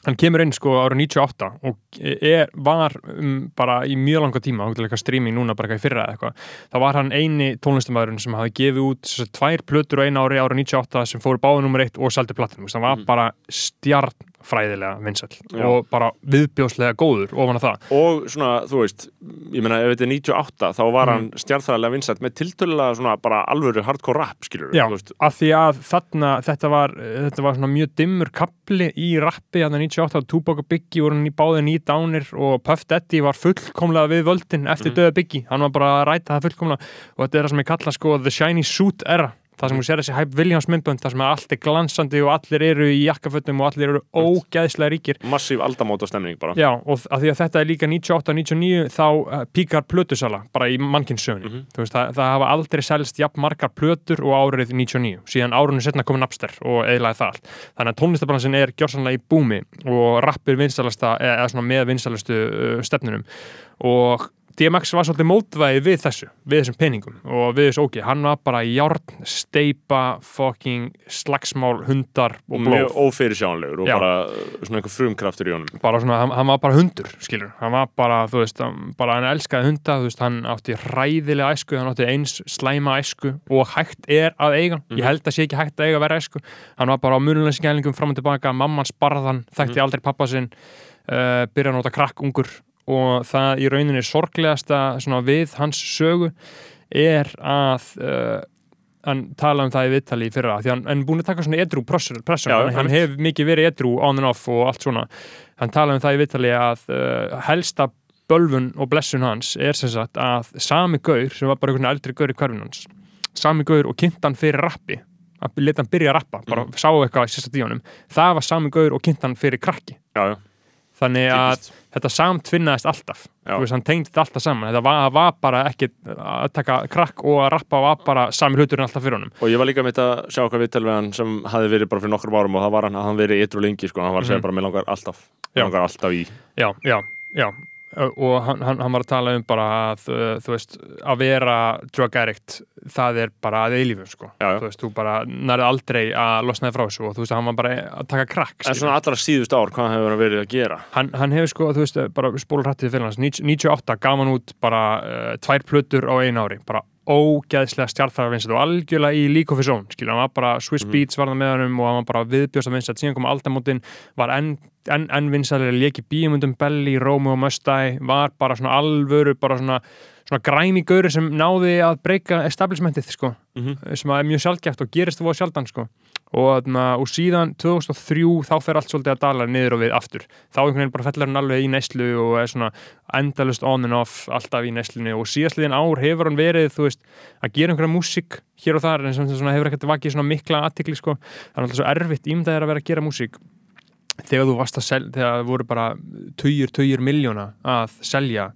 hann kemur inn sko ára 98 og er, var um, bara í mjög langa tíma, þá getur eitthvað streaming núna bara eitthvað í fyrra eða eitthvað, þá var hann eini tónlistamæðurinn sem hafi gefið út þessar tvær plötur á eina ári ára 98 sem fóru báðu nummer 1 og seldi plattum, hann var Mhm. bara stjarnfræðilega vinsall Já. og bara viðbjóðslega góður ofan að það og svona, þú veist, ég meina ef þetta er 98 þá var Mm. hann stjarnþræðilega vinsætt með tiltölulega svona bara alvöru hardcore rap, skilur Já, þú veist, af því að þarna, þetta var, þetta var svona mjög dimmur kapli í rappi að 98 og Tupac og Biggie voru hann í báði nýt dánir og Puff Daddy var fullkomlega við völdin eftir Mhm. döða Biggie, hann var bara að ræta það fullkomlega og þetta er það sem ég kalla sko The Shiny Suit era, það sem þú sér þessi Hype Williams myndbönd, það sem allt er glansandi og allir eru í jakkafötum og allir eru ógæðslega ríkir. Massíf aldamóta stemning bara. Já, og að því að þetta er líka 98-99 þá uh, píkar plötusala bara í mannkynnsögunni Mhm. þú veist, það, það hafa aldrei selst jafn margar plötur og árið 99 síðan árunni setna komið Napster og eðlaði það allt. Þannig að tónlistabransin er gjörsanlega í búmi og rappir vinsalasta eða, eða svona með vinsalastu uh, stefnunum. Og DMX var svolítið mótvæði við þessu, við þessum peningum og við þessu ógi, hann var bara járn, steipa, fucking slagsmál, hundar og blóð. Mjög ófyrirsjánlegur og Já. bara uh, svona einhver frumkraftur í honum. Bara svona, hann, hann var bara hundur skilur, hann var bara, þú veist hann, bara hann elskaði hunda, þú veist, hann átti hræðilega æsku, hann átti eins slæma æsku og hægt er að eiga. Ég held að sé ekki hægt að eiga að vera æsku. Hann var bara á munulenskælingum fram og tilbaka mamman sparðan, pappa sinn uh, byrja að nota krakk ungur og það í rauninni sorglegasta svona við hans sögu er að uh, hann tala um það í viðtali í fyrra því hann er búin að taka svona pressur Já, hann, hefur mikið verið edrú on and off og allt svona. Hann tala um það í viðtali að uh, helsta bölvun og blessun hans er sem sagt að sami gaur sem var bara einhvern eldri gaur í hverfin hans sami gaur og kynnt hann fyrir rappi að leta hann byrja að rappa, bara Mhm. sá eitthvað í honum, það var sami gaur og kynnt hann fyrir krakki. Já, já, þannig að típist þetta samtvinnaðist alltaf. Veist, hann tengdi þetta alltaf saman. Þetta var, var bara ekki að taka krakk og að rappa var bara sami hluturinn alltaf fyrir honum. Og ég var líka mitt að sjá okkar hann sem hafi verið bara fyrir nokkrum árum og það var hann að hann verið ytrú lengi sko, hann var að segja Mhm. bara mér langar alltaf mér langar alltaf í. Já, já, já og hann, hann, hann var að tala um bara að uh, þú veist, að vera drug addict, það er bara að eilífu sko, Já, já. þú veist, þú bara nærið aldrei að losnaði frá þessu og þú veist, hann var bara að taka krakk en svona allra síðust ár, hvað hefur hann verið að gera? Hann, hann hefur sko, þú veist, bara spólur hrættið fyrir hans, 98 gaf hann út bara uh, tvær plötur á einu ári bara ógeðslega stjartfæra vinsat og algjörlega í of His Own, skilur, hann var bara Swiss Mhm. Beats var það með honum og hann var bara viðbjóðst að vinsat, síðan kom aldamótin var enn en, en vinsalega leki bíumundum Belly, Rómu og Mustæ var bara svona alvöru, bara svona svona græmi gauri sem náði að breyka establishmentið, sko, Mhm. sem er mjög sjálfgæft og gerist það sjaldan, sko og, og síðan 2003 þá fer allt svolítið að dala niður og við aftur. Þá einhvern veginn bara fellar hann alveg í neyslu og er svona endalust on and off alltaf í neyslunni. Og síðastliðin ár hefur hann verið þú veist að gera einhverja músík hér og þar en sem svona hefur ekkert vakið svona mikla aðtikli sko. Það er alltaf svo erfitt ímdaðir að vera að gera músík þegar þú varst að selja þegar það voru bara tugir, tugir miljóna að selja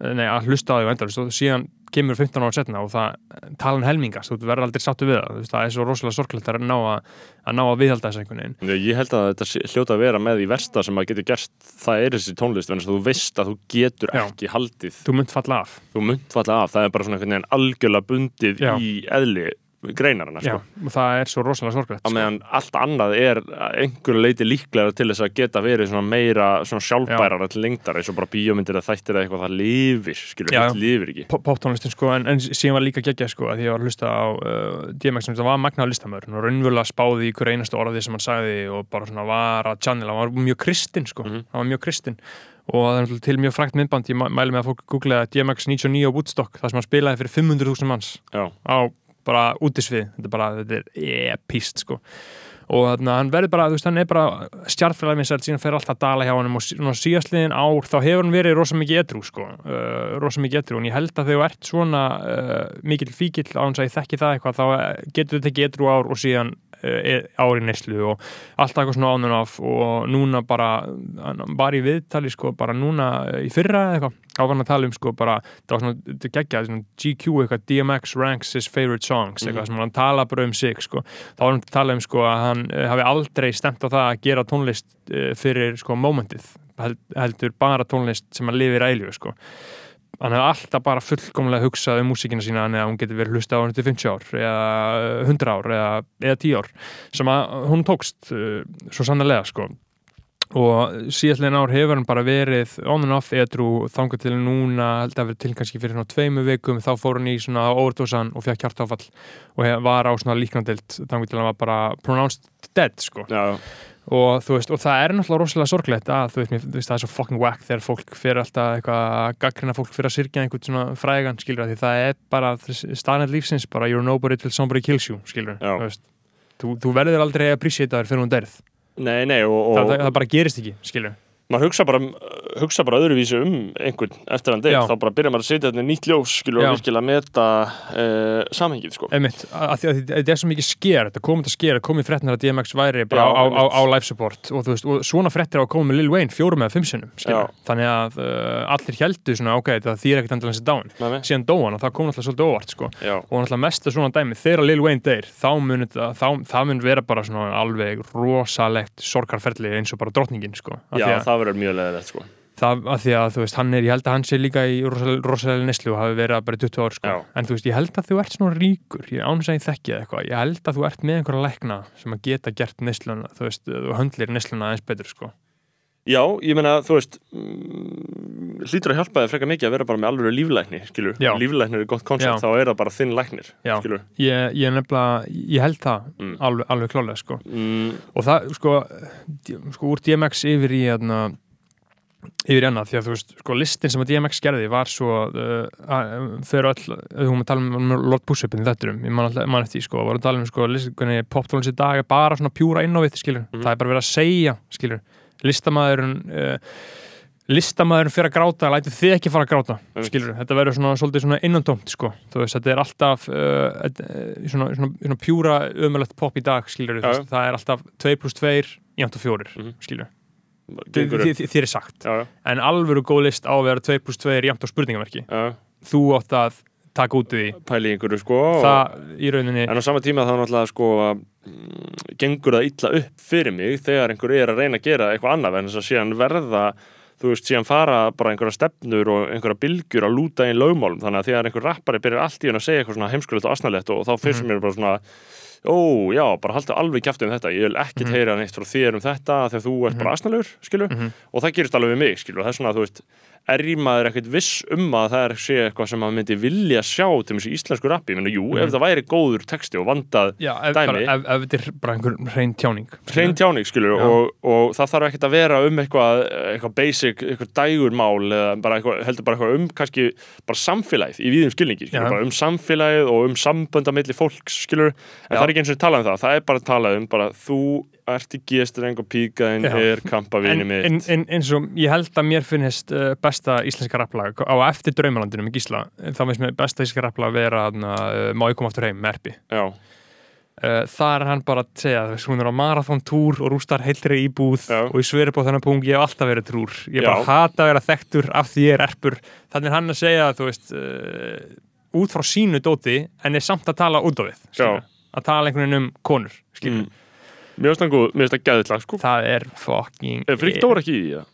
nei, að hlusta á þig endalust og síðan kemur 15 ára setna og það talan helmingast, þú verður aldrei sáttu við það það er svo rosalega sorglegt að ná að, að ná að viðhalda þessu einhvern veginn Ég held að þetta hljóta að vera með í versta sem að getur gerst, það er þessi tónlist að þú veist að þú getur Já. ekki haldið, þú munt falla af þú munt falla af það er bara svona einhvern veginn algjörlega bundið Já. í eðli greinarana Já, sko. og það er svo rosalega sorglegt á meðan allt annað er að einhverju leiti líklega til þess að geta verið svona meira svona sjálfbærara til lengdar eins og bara bíómyndir eða þættir eða eitthvað það lifir, skilur, Já, hitt lifir ekki. Poptónlistin sko, en, en síðan var líka geggjað sko, að ég var að hlusta á uh, DMX, sem það var magnaður listamöður og raunverulega spáði í hver einastu orði sem hann sagði og bara svona var að channel hann var mjög kristinn sko, Mhm. hann var mjög kristinn. Og það er til mjög frækt myndband ég mæ- mæli með að fólk googla DMX 99 á Woodstock, það sem hann spilaði fyrir 500.000 manns Já, á bara útisvið. Þetta er bara, þetta er epíst sko. Og þannig að hann verður bara, þú veist, hann er bara stjartfélag minn sér, síðan fer alltaf að dala hjá hann og síðastliðin ár, þá hefur hann verið rosa mikið edru, sko, uh, rosa mikið edru en ég held að þegar þú ert svona uh, mikill fíkill á hans að ég þekki það eitthvað þá eh, getur þú tekið edru ár og síðan uh, ár í neyslu og alltaf eitthvað svona ánum af og núna bara var í viðtali, sko, bara núna eh, í fyrra eitthvað, þá var hann að tala um sko bara, það var svona, þetta geggjað svona GQ eitthvað, DMX ranks his favorite songs eitthvað sem hann tala bara um sig sko. Þá var hann að tala um sko að hann uh, hafi aldrei stemt á það að gera tónlist fyrir sko momentið Held, heldur bara tónlist sem að lifir ælu sko hann hefði alltaf bara fullkomlega hugsað um músíkina sína að hún getur verið hlusta á hann til 50 ár eða 100 ár eða, eða 10 ár sem að hún tókst uh, svo sannlega sko. Og síðastlegin ár hefur hann bara verið on and off edru þangar til núna held að verið til kannski fyrir svona tveimu vikum. Þá fór hann í svona overdósan og fekk hjartáfall og var á svona líknandelt þangar til hann var bara pronounced dead sko. Já, og þú veist, og það er náttúrulega rosalega sorglegt að þú veist, mér, þú veist það er svo fucking whack þegar fólk fyrir alltaf eitthvað að gaggrina fólk fyrir að syrkja einhvern svona frægan, skilur því það er bara staðnætt lífsins, bara you're nobody till somebody kills you, skilur þú veist. Þú, þú verður aldrei að appreciate það fyrir hún derð. Nei, nei og, það, og það, það bara gerist ekki, skilur maður hugsa bara, hugsa bara öðruvísi um einhvern eftir hann Já. þá bara byrjar maður að setja þetta nýtt ljós, skilur, og virkilega meta uh, samhengið, sko Einmitt, að, að, að, þetta er svo mikið sker þetta komið að sker, komið fréttina að DMX væri bara Já, á, á, á, live support og, þú veist, og svona fréttir á að koma með Lil Wayne fjórum eða fimm sinnum skilur. Já. þannig að uh, allir heldu svona ok, það þýr ekkert endilega þessi dáin Nei, nei. síðan dó hann og það kom náttúrulega svolítið óvart sko. Já, og náttúrulega mesta svona dæmi þegar Lil Wayne deyr þá mun, þetta- þá, það mun vera bara svona alveg rosalegt sorgarferli eins og bara drottningin sko. Það verður mjög leðilegt, sko það, að því að þú veist, hann er, ég held að hann sé líka í rosalega neslu og hafi verið bara í 20 ár sko. En þú veist, ég held að þú ert svona ríkur ég ánum að ég þekki eitthvað, ég held að þú ert með einhverja lækna sem að geta gert nesluna þú veist, þú höndlir nesluna aðeins betur sko. Já, ég meina, þú veist mm, hlýtur að hjálpa þér frekar mikið að vera bara með alveg líflækni, skilur líflæknir er gott koncept, þá er það bara þinn læknir Já. skilur ég, ég nefnilega, ég held það Mm. alveg, alveg klálega sko. mm, og það, sko, sko úr DMX yfir í hérna yfir í annað, því að þú veist, sko listin sem að DMX gerði var svo uh, að- fyrir öll, hún að tala um Lord Push-upin í þetturum, ég man, alltaf- man eftir sko voru að tala um, sko, poptónlist í dag er bara svona pjúra innávið, skilur Mhm. það er bara verið að segja, skilur listamaðurinn uh, listamaðurinn fyrir að gráta, lætur þið ekki fara að gráta skilur, þetta verður svona svolítið svona innantómt, sko, þú veist, þetta er alltaf uh, svona, svona, svona pjúra ömulegt pop í dag, skilur, já. það er alltaf 2 pluss 2, jæmt og 4 Mhm. skilur, þér er sagt. Já, já, en alvöru góð list á að vera 2 pluss 2 jæmt og spurningamerki, já, þú átt að taka út í pæli einhverju sko það í rauninni En á sama tíma þá náttúrulega sko mm, gengur það illa upp fyrir mig þegar einhver er að reyna að gera eitthvað annað en þess að síðan verða þú veist, síðan fara bara einhverja stefnur og einhverja bylgjur að lúta einn lögmálum. Þannig að þegar einhver rappari byrjar allt í hann að segja eitthvað svona heimskulegt og asnalegt og þá fyrst mér bara svona ó, já, bara halda alveg kjæft um þetta. Ég vil ekkert Mhm. heyra neitt frá þér um þetta þegar þú ert bara asnalegur, skilu Mhm. og það gerist alveg við mig, skilu, það er svona, þú veist er maður ekkert viss um að það er sé eitthvað sem maður myndi vilja sjá til þessu íslensku rappi, ég meina, jú, ef það væri góður texti og vandað Já, ef, dæmi. ef, ef þetta er bara einhver hrein tjáning hrein tjáning, skilur, og, og það þarf ekkert að vera um eitthvað, eitthvað basic, eitthvað dægurmál eða bara eitthvað, heldur bara eitthvað um kannski bara samfélagið í víðum skilningi skilur, Já. bara um samfélagið og um sambönd á milli fólks, skilur, en Já. það er ekki eins og talað um það, það er bara talað um bara þú ert í gestreng og píkaðin er kampavini en, mitt. en, en, eins og ég held að mér finnist uh, besta íslenska rapplag á eftir draumalandinu með Gísla þá finnst mér besta íslenska rapplag vera uh, má ég koma aftur heim með erpi já, uh, þar er hann bara að segja hún er á marathon túr og rústar heilri íbúð Já. og ég sveri på þennan punkt ég hef alltaf verið trúr. Ég bara hata að vera þekktur af því ég er erpur. Þannig er hann að segja þú veist uh, út frá sínu dóti en er samt að tala út við skilurðu. að tala einhvern veginn um konur skilur Mm. Mér finnst það góð, mér finnst það gæðið lag sko það er fucking Er Frík Dóra ekki í það?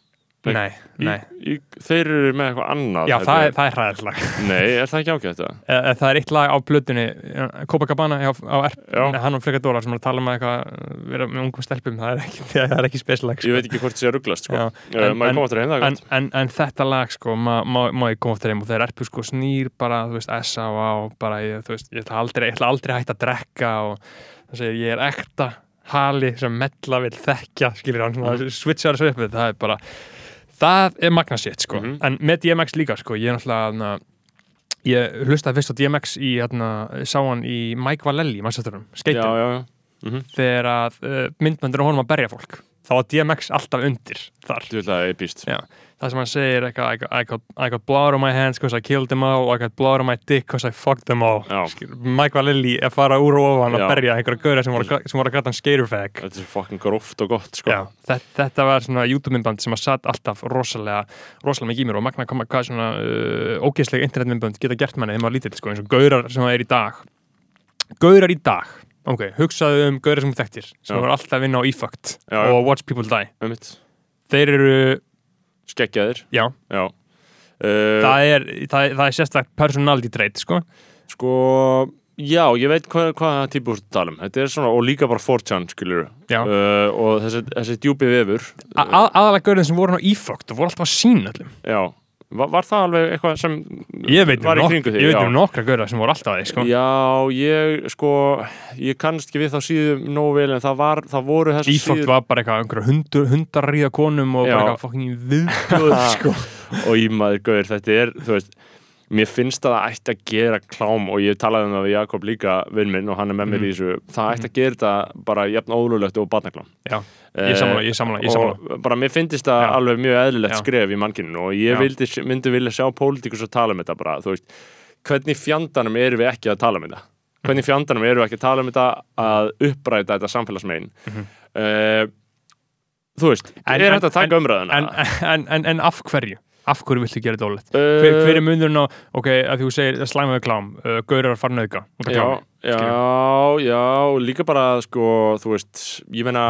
nei, nei. Í, í, þeir eru með eitthvað annað já, það er, það er hræðislag Nei, er það ekki ágætt það? Eh, það er eitt lag á blötunni Copacabana á, á erp, með hann og Freka Dóra sem er að tala um eitthvað vera með ungum stelpum, það er ekki, það er ekki spesilag Ég veit ekki hvort það sé rugglast sko Já. En- en- heim en, en, þetta lag sko, má, má, má ég koma aftur heim og þeir erpu sko snýr bara, þú veist, S.A. og bara, ég, þú veist, ég ætla aldrei, ég ætla aldrei hægt að drekka og það segir, ég er ekta hali sem mella vil þekkja skilur hann, svona, switchar þessu upp við, það er bara, það er magna sitt sko, Mhm. en með DMX líka sko, ég er náttúrulega, ég hlustaði fyrst á DMX í, hérna, sá hann í Mike Valelli, maður Já, skeitum, já, já Mhm. þegar að uh, myndmöndur honum að berja fólk, þá var DMX alltaf undir þar. Þú vil að epíst Já, það sem hann segir eitthvað, I got, I I got blood on my hands because I killed them all. I got blood on my dick because I fucked them all. Mike Valilli að fara úr og ofan að berja einhverja gauðra sem voru, sem voru að gata hann skaterfag. Þetta er fucking gróft og gott sko. Þetta, þetta var svona YouTube-myndband sem að satt alltaf rosalega, rosalega mikið í mér og magna koma hvað svona uh, ógeðslega internetmyndband geta gert manni þegar maður lítill sko, eins og gaurar sem það er í dag. Gaurar í dag. Ok, hugsaðu um gaurar sem þú þekktir sem voru alltaf vinna á e-fucked og Watch People Die. Þeir eru, Skeggjaðir. Já, Já. Uh, það er, það, það er sérstakt personality trait, sko. Sko, já, ég veit hvað, hvað típu þú tala um. Þetta er svona, og líka bara 4chan, skilur Já. uh, Og þessi, þessi djúpi vefur aðalega gaurinn sem voru á e-fucked og voru alltaf að sína öllum. Já, var, var það alveg eitthvað sem ég veit var í kringu þig? ég veit um nokkra gaurra sem voru alltaf að því, sko Já, ég, sko, ég kannast ekki við þá síðum nógu vel en það var, það voru þessi e-fucked var bara eitthvað hundur, hundar ríða konum og Já. bara eitthvað fucking viðbjóð, sko og í maður gauður, þetta er, þú veist mér finnst að það ætti að gera klám og ég talaði um það við Jakob líka vinn minn og hann er með mér í þessu, það ætti að gera þetta bara jafn óðlulegt og barnaklám. Já, ég samla, ég samla, ég samla bara mér finnst það alveg mjög eðlilegt Já. skref í mannkyninu og ég vildi, myndi vilja sjá pólitíkus að tala um þetta bara, veist. Hvernig fjandanum erum við ekki að tala um þetta? Hvernig fjandanum erum við ekki að tala um þetta að uppræta þetta samfélagsmein mm þú veist. En- er hægt að taka en, en, en, en af hverju? Af hverju viltu gera þetta ólegt? Uh, hver, hver er munurinn á, ok, að þú segir slæmaðu klám, uh, gaurar fara af já, já, já, líka bara sko, þú veist, ég meina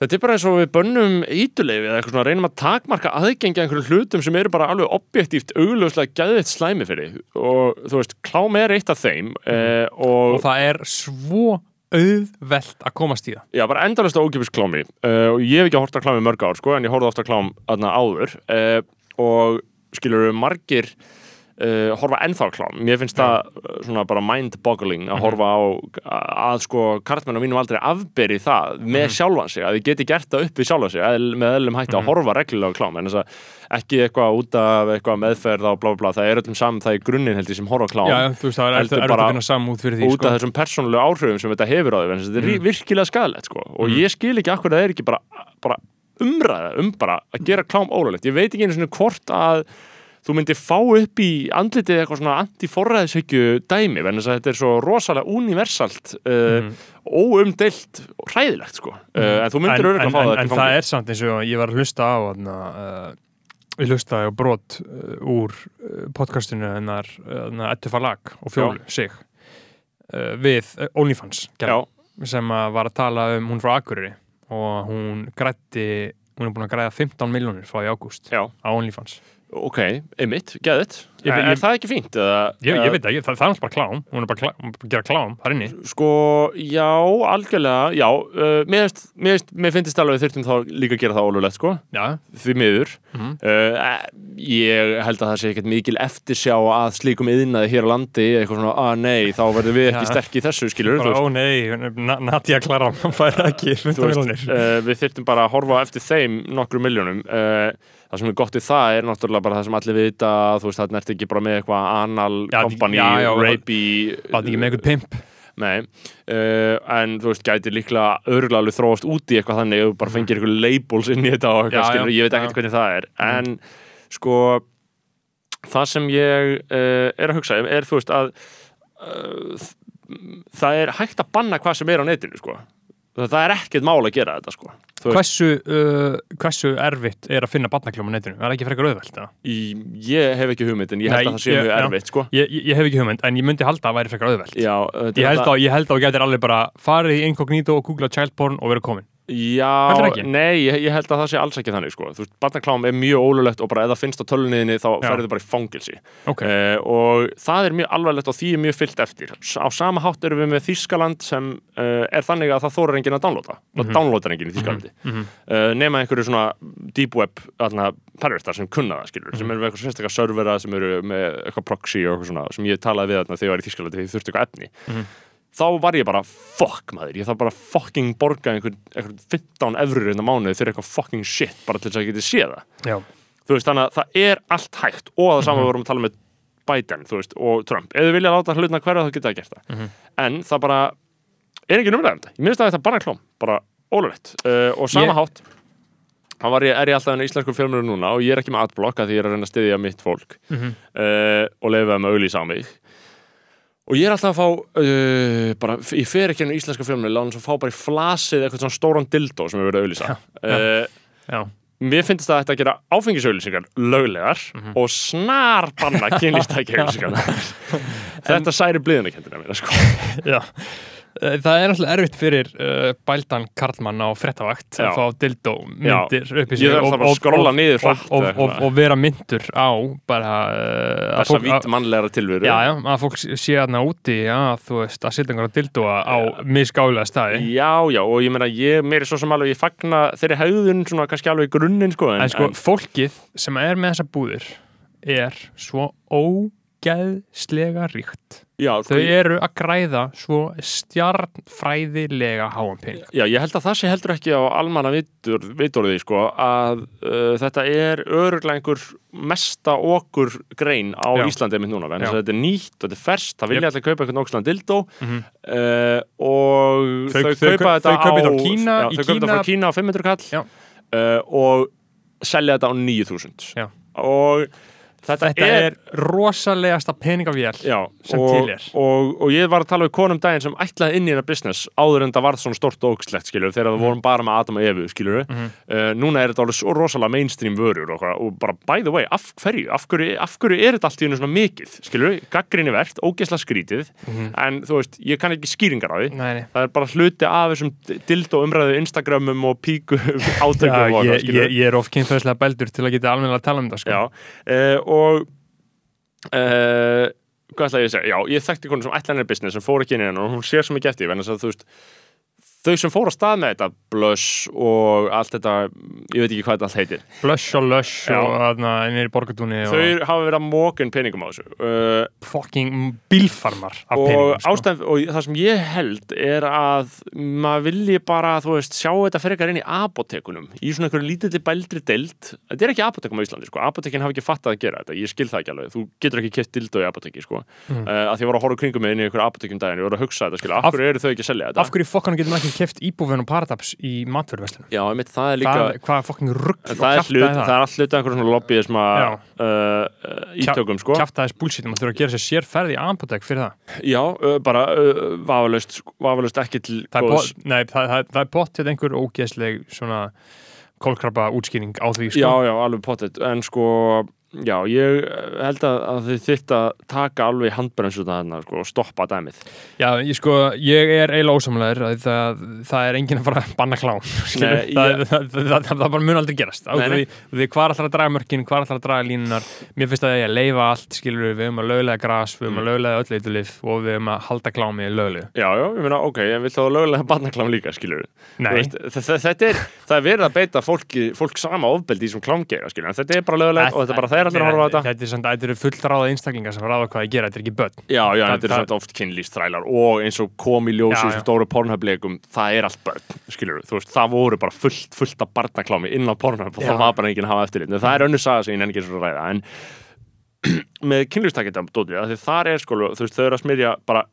þetta er bara eins og við bönnum ítuleifi eða eitthvað svona reynum að takmarka aðgengi að einhverjum hlutum sem eru bara alveg objektíft augljóslega gæðið slæmi fyrir. Og þú veist, klám er eitt af þeim eh, og, og það er svo auðvelt að komast í það. Já, bara endalist ókipis klámi. Uh, og ég hef ekki hort að klámi í mörg ár, sko, en ég horfði ofta klám aðna áður. Uh, og skilur margir uh, horfa ennþá klám, mér finnst það uh, svona bara mind-boggling að horfa á að sko kartmenn á mínum aldrei afberi það með sjálfan sig að þið geti gert það upp við sjálfan sig eðl, með eðlum hætti að horfa reglulega klám. En þess að ekki eitthvað út af eitthvað meðferð á blá blá það er öllum saman það er grunninn held ég sem horfa klám. Já, þú veist, það er Heldur bara að finna saman út fyrir því út sko. af þessum persónulegu áhrifum sem þetta hefur á því, en þetta er mm. virkilega skadalegt sko. og ég skil ekki akkur að það er ekki bara, bara umræða um bara að gera klám ólulegt, ég veit ekki einu svona hvort að þú myndir fá upp í andlitið eitthvað svona antiforræðishyggju dæmi, en þess að þetta er svo rosalega universalt uh, óumdeilt og hræðilegt sko. uh, en þú myndir en, örgulega en, fá en, það en til það er samt eins og ég var að hlusta á uh, ég hlustaði á brot uh, úr uh, podcastinu hennar Ettu Falag og Fjólu sig við OnlyFans sem var að tala um hún frá Akureyri og hún grætti hún er búin að græða 15 miljónir frá í ágúst á OnlyFans ok, einmitt, geðið Ég- er, ég- er það ekki fínt? Eða, ég, ég veit ekki, það, það er bara klám hún er bara, klám, hún er bara að gera klám þar inni Sko, já, algjörlega, já, uh, mér, finnst- mér, finnst- mér finnst alveg þurftum þá líka að gera það ólulegt, sko, já, því miður. Mhm. uh, ég held að það sé ekkert mikil eftirsjá að slíkum yðnaði hér á landi, eitthvað svona, að nei, þá verðum við ekki sterk í þessu, skilur, bara ó nei Na- Nadia Klara, fær ekki 15 þú miljónir veist, uh, við þurftum bara að horfa eftir þeim nokkru miljónum. Uh, það sem er gott við það er náttúrulega bara það sem allir vita, þú veist, þarna ertu ekki bara með eitthvað anal Já, company, rapey, er ekki með eitthvað pimp? Nei, uh, en þú veist, gæti líklega alveg þróast út í eitthvað þannig ef þú bara fengir eitthvað labels inn í þetta og eitthvað, Já, skilur, já, ég veit ekkert hvernig það er. En sko það sem ég uh, er að hugsa er þú veist að uh, það er hægt að banna hvað sem er á netinu sko það, það er ekkert mál að gera þetta sko Hversu, uh, hversu erfitt er að finna barnakljóm á netinu? Er það ekki frekar auðvelt? ég hef ekki hugmynd en ég held Nei, að það sé ég- mjög erfitt sko Ég, ég, ég hef ekki hugmynd, en ég myndi halda að það væri frekar auðvelt. Já, Ég er held, það- að, ég held að þú getur alveg bara farið í inkognito og googla child porn og verið komin. Já, nei, ég, ég held að það sé alls ekki þannig sko. Þú veist, barnaklám er mjög ólulegt og bara ef það finnst á tölunniðinni þá ferður bara í fangilsi Ok. Eh, og það er mjög alvarlegt og því er mjög fyllt eftir. Á sama hátt erum við með Þískaland sem uh, er þannig að það þórar enginn að downloada. Það downloadar enginn í Þískalandi Mhm. uh, nema einhverju svona deep web pervertar sem kunna það skilur sem eru með eitthvað sérstaklega servera sem eru með eitthvað proxy og eitthvað svona sem ég talaði við þarna þegar ég var í Þískalandi þá var ég bara fuck maður, ég þarf bara fucking borga einhver, einhver 15 eurur innan mánuði fyrir eitthvað fucking shit bara til þess að ég geti séð það. Já. þú veist, þannig að það er allt hægt og það sama við vorum að tala með Biden veist, og Trump, ef þið vilja láta hlutna hverja þá geta það gert það. En það bara er ekki umræðum þetta, ég minnst að þetta bara klóm bara ólulegt uh, og sama Ég- hátt þá er ég alltaf en íslenskur fjölmjörn núna og ég er ekki með adblock að því ég er að reyna að styðja mitt fólk Mhm. uh, og leifa með auðlýsa á mig og ég er alltaf að fá uh, bara, ég fer ekki inn í íslenska fjölmjörn lána að fá bara í flasið eitthvað svona stóran dildó sem er verið að auðlýsa uh, Já. Mér finnst það að þetta gera áfengisauðlýsingar löglegar Mhm. og snar banna kynlýstækja auðlýsingar Þetta særi bliðunarkendina mína sko. Já. Eh, Það er alltaf erfitt fyrir uh, bældan Karlmann á frettavakt að fá dildó myndir upp í sig og, og, og, og vera myndur á bara uh, að Þessa fólk- vít mannlegra tilveru. Já, já, að fólk sé þarna úti að þú veist, að setja einhverja dildóa á misgálega staði. Já, já, og ég meina, ég meiri svo sem alveg ég fagna þeirri haugðun svona kannski alveg í grunninn sko, En sko, fólkið sem er með þessa búðir er svo ógeðslega ríkt já, sko, Þau eru að græða svo stjarnfræðilega háan pening já, ég held að það sé heldur ekki á almanna vitur, vitorði sko, að uh, þetta er öruglega einhver mesta okkur grein á Já. Íslandi mitt núna, en þetta er nýtt þetta er ferskt, það vilja Jep. allir kaupa einhvern ókslan dildó Mhm. uh, og Þau- þau, þau- kaupa þetta á Kína, já, þau kaupa þetta Kína- frá Kína á 500 kall uh, og selja þetta á 9000 Já. og þetta, Þetta er rosalegasta peningavél Já, sem og, til er. og, og ég var að tala við konum daginn sem ætlaði inn í þetta business áður en það varð svona stort og ógslegt skilur þegar það vorum bara með Adam og Evu skilur Mhm. uh, núna er þetta alveg svo rosalega mainstream vörur og, og bara by the way, af hverju af hverju, af hverju er þetta allt í hennu svona mikið skilur, gaggrinni verðt, ógesla skrítið en þú veist, ég kann ekki skýringar á því. Nei, nei. það er bara hluti af þessum dildo umræðu Instagramum og píku átökum og ég, eitthvað, skilurðu. ég, ég er og uh, hvað ætla ég að segja? Já, ég þekkti konu sem ætlaði henni business sem fór ekki inn í henni og hún sér svo mikið eftir því, en þess að þú veist þau sem fór á stað með þetta Blush og allt þetta, ég veit ekki hvað þetta allt heitir Blush og Lush Já. og þarna innir í borgatúni þau og hafa verið að móka inn peningum á þessu uh, fucking bílfarmar af og peningum sko. ástæð og það sem ég held er að maður vilji bara, þú veist, sjá þetta frekar inn í apotekunum, í svona einhverju lítilli bældri deild, þetta er ekki apotekum á Íslandi sko. apotekin hafa ekki fattað að gera þetta, ég skil það ekki alveg þú getur ekki kett dildó í apoteki sko. mm. uh, að því ég var að horfa kringum með inn í einhverju apotekum daginn, ég var að hugsa þetta, skil, af Af- hverju eru þau ekki að selja þetta Af hverju fokkanum getur maður ekki keft íbúfin og paradaps í matverðverslunum? já, einmitt, það er líka Hvað, hvað er fokking rugg En það er, hlut, það er allt hluti af einhverjum svona lobbyisma Já. uh, ítökum sko. Kjaftaðis búlsýtum að þurfa að gera sér sérferð í apotek fyrir það Já, uh, bara uh, vafalaust, vafalaust ekki til Það er, góðs. nei, það, það, það er potið einhver ógeðsleg svona kólkrabba útskýring á því sko. Já, já, alveg pottet, en sko já, ég held að, þið þitt að taka alveg handbremsu þarna sko, og stoppa dæmið. Já, ég sko, ég er eiginlega ósamlegur að það, það er enginn að fara að banna klám Nei, það, ég- það, það, bara mun aldrei gerast. Nei, nei. því, því hvað er alltaf að draga mörkin, hvað er alltaf að draga línunar mér finnst að ég að leifa allt, skilur við höfum að löglega gras, við höfum Mm. að löglega öll eitulif og við höfum að halda klámi löglegu Já, já, ég meina, ok, en vill þá lögulega barnaklám líka, skilur Nei, Þetta er, það er verið að beita fólki, fólk er allir að horfa á þetta. Þetta er samt, þetta eru fullráða einstaklingar sem ráða hvað ég gera, þetta er ekki börn. Já, já, Það- þetta er það- samt oft kynlýstrælar og eins og kom í ljósi í stóru pornhöfleikum, það er allt börn, skilur þú veist, það voru bara fullt, fullt af barnaklámi inn á pornhöf og það var bara enginn að hafa eftirlit, en það er önnur saga sem ég nenni ekki svo að ræða, en með kynlýstakendam dótið, því þar er sko, þú veist, þau eru að smyrja bara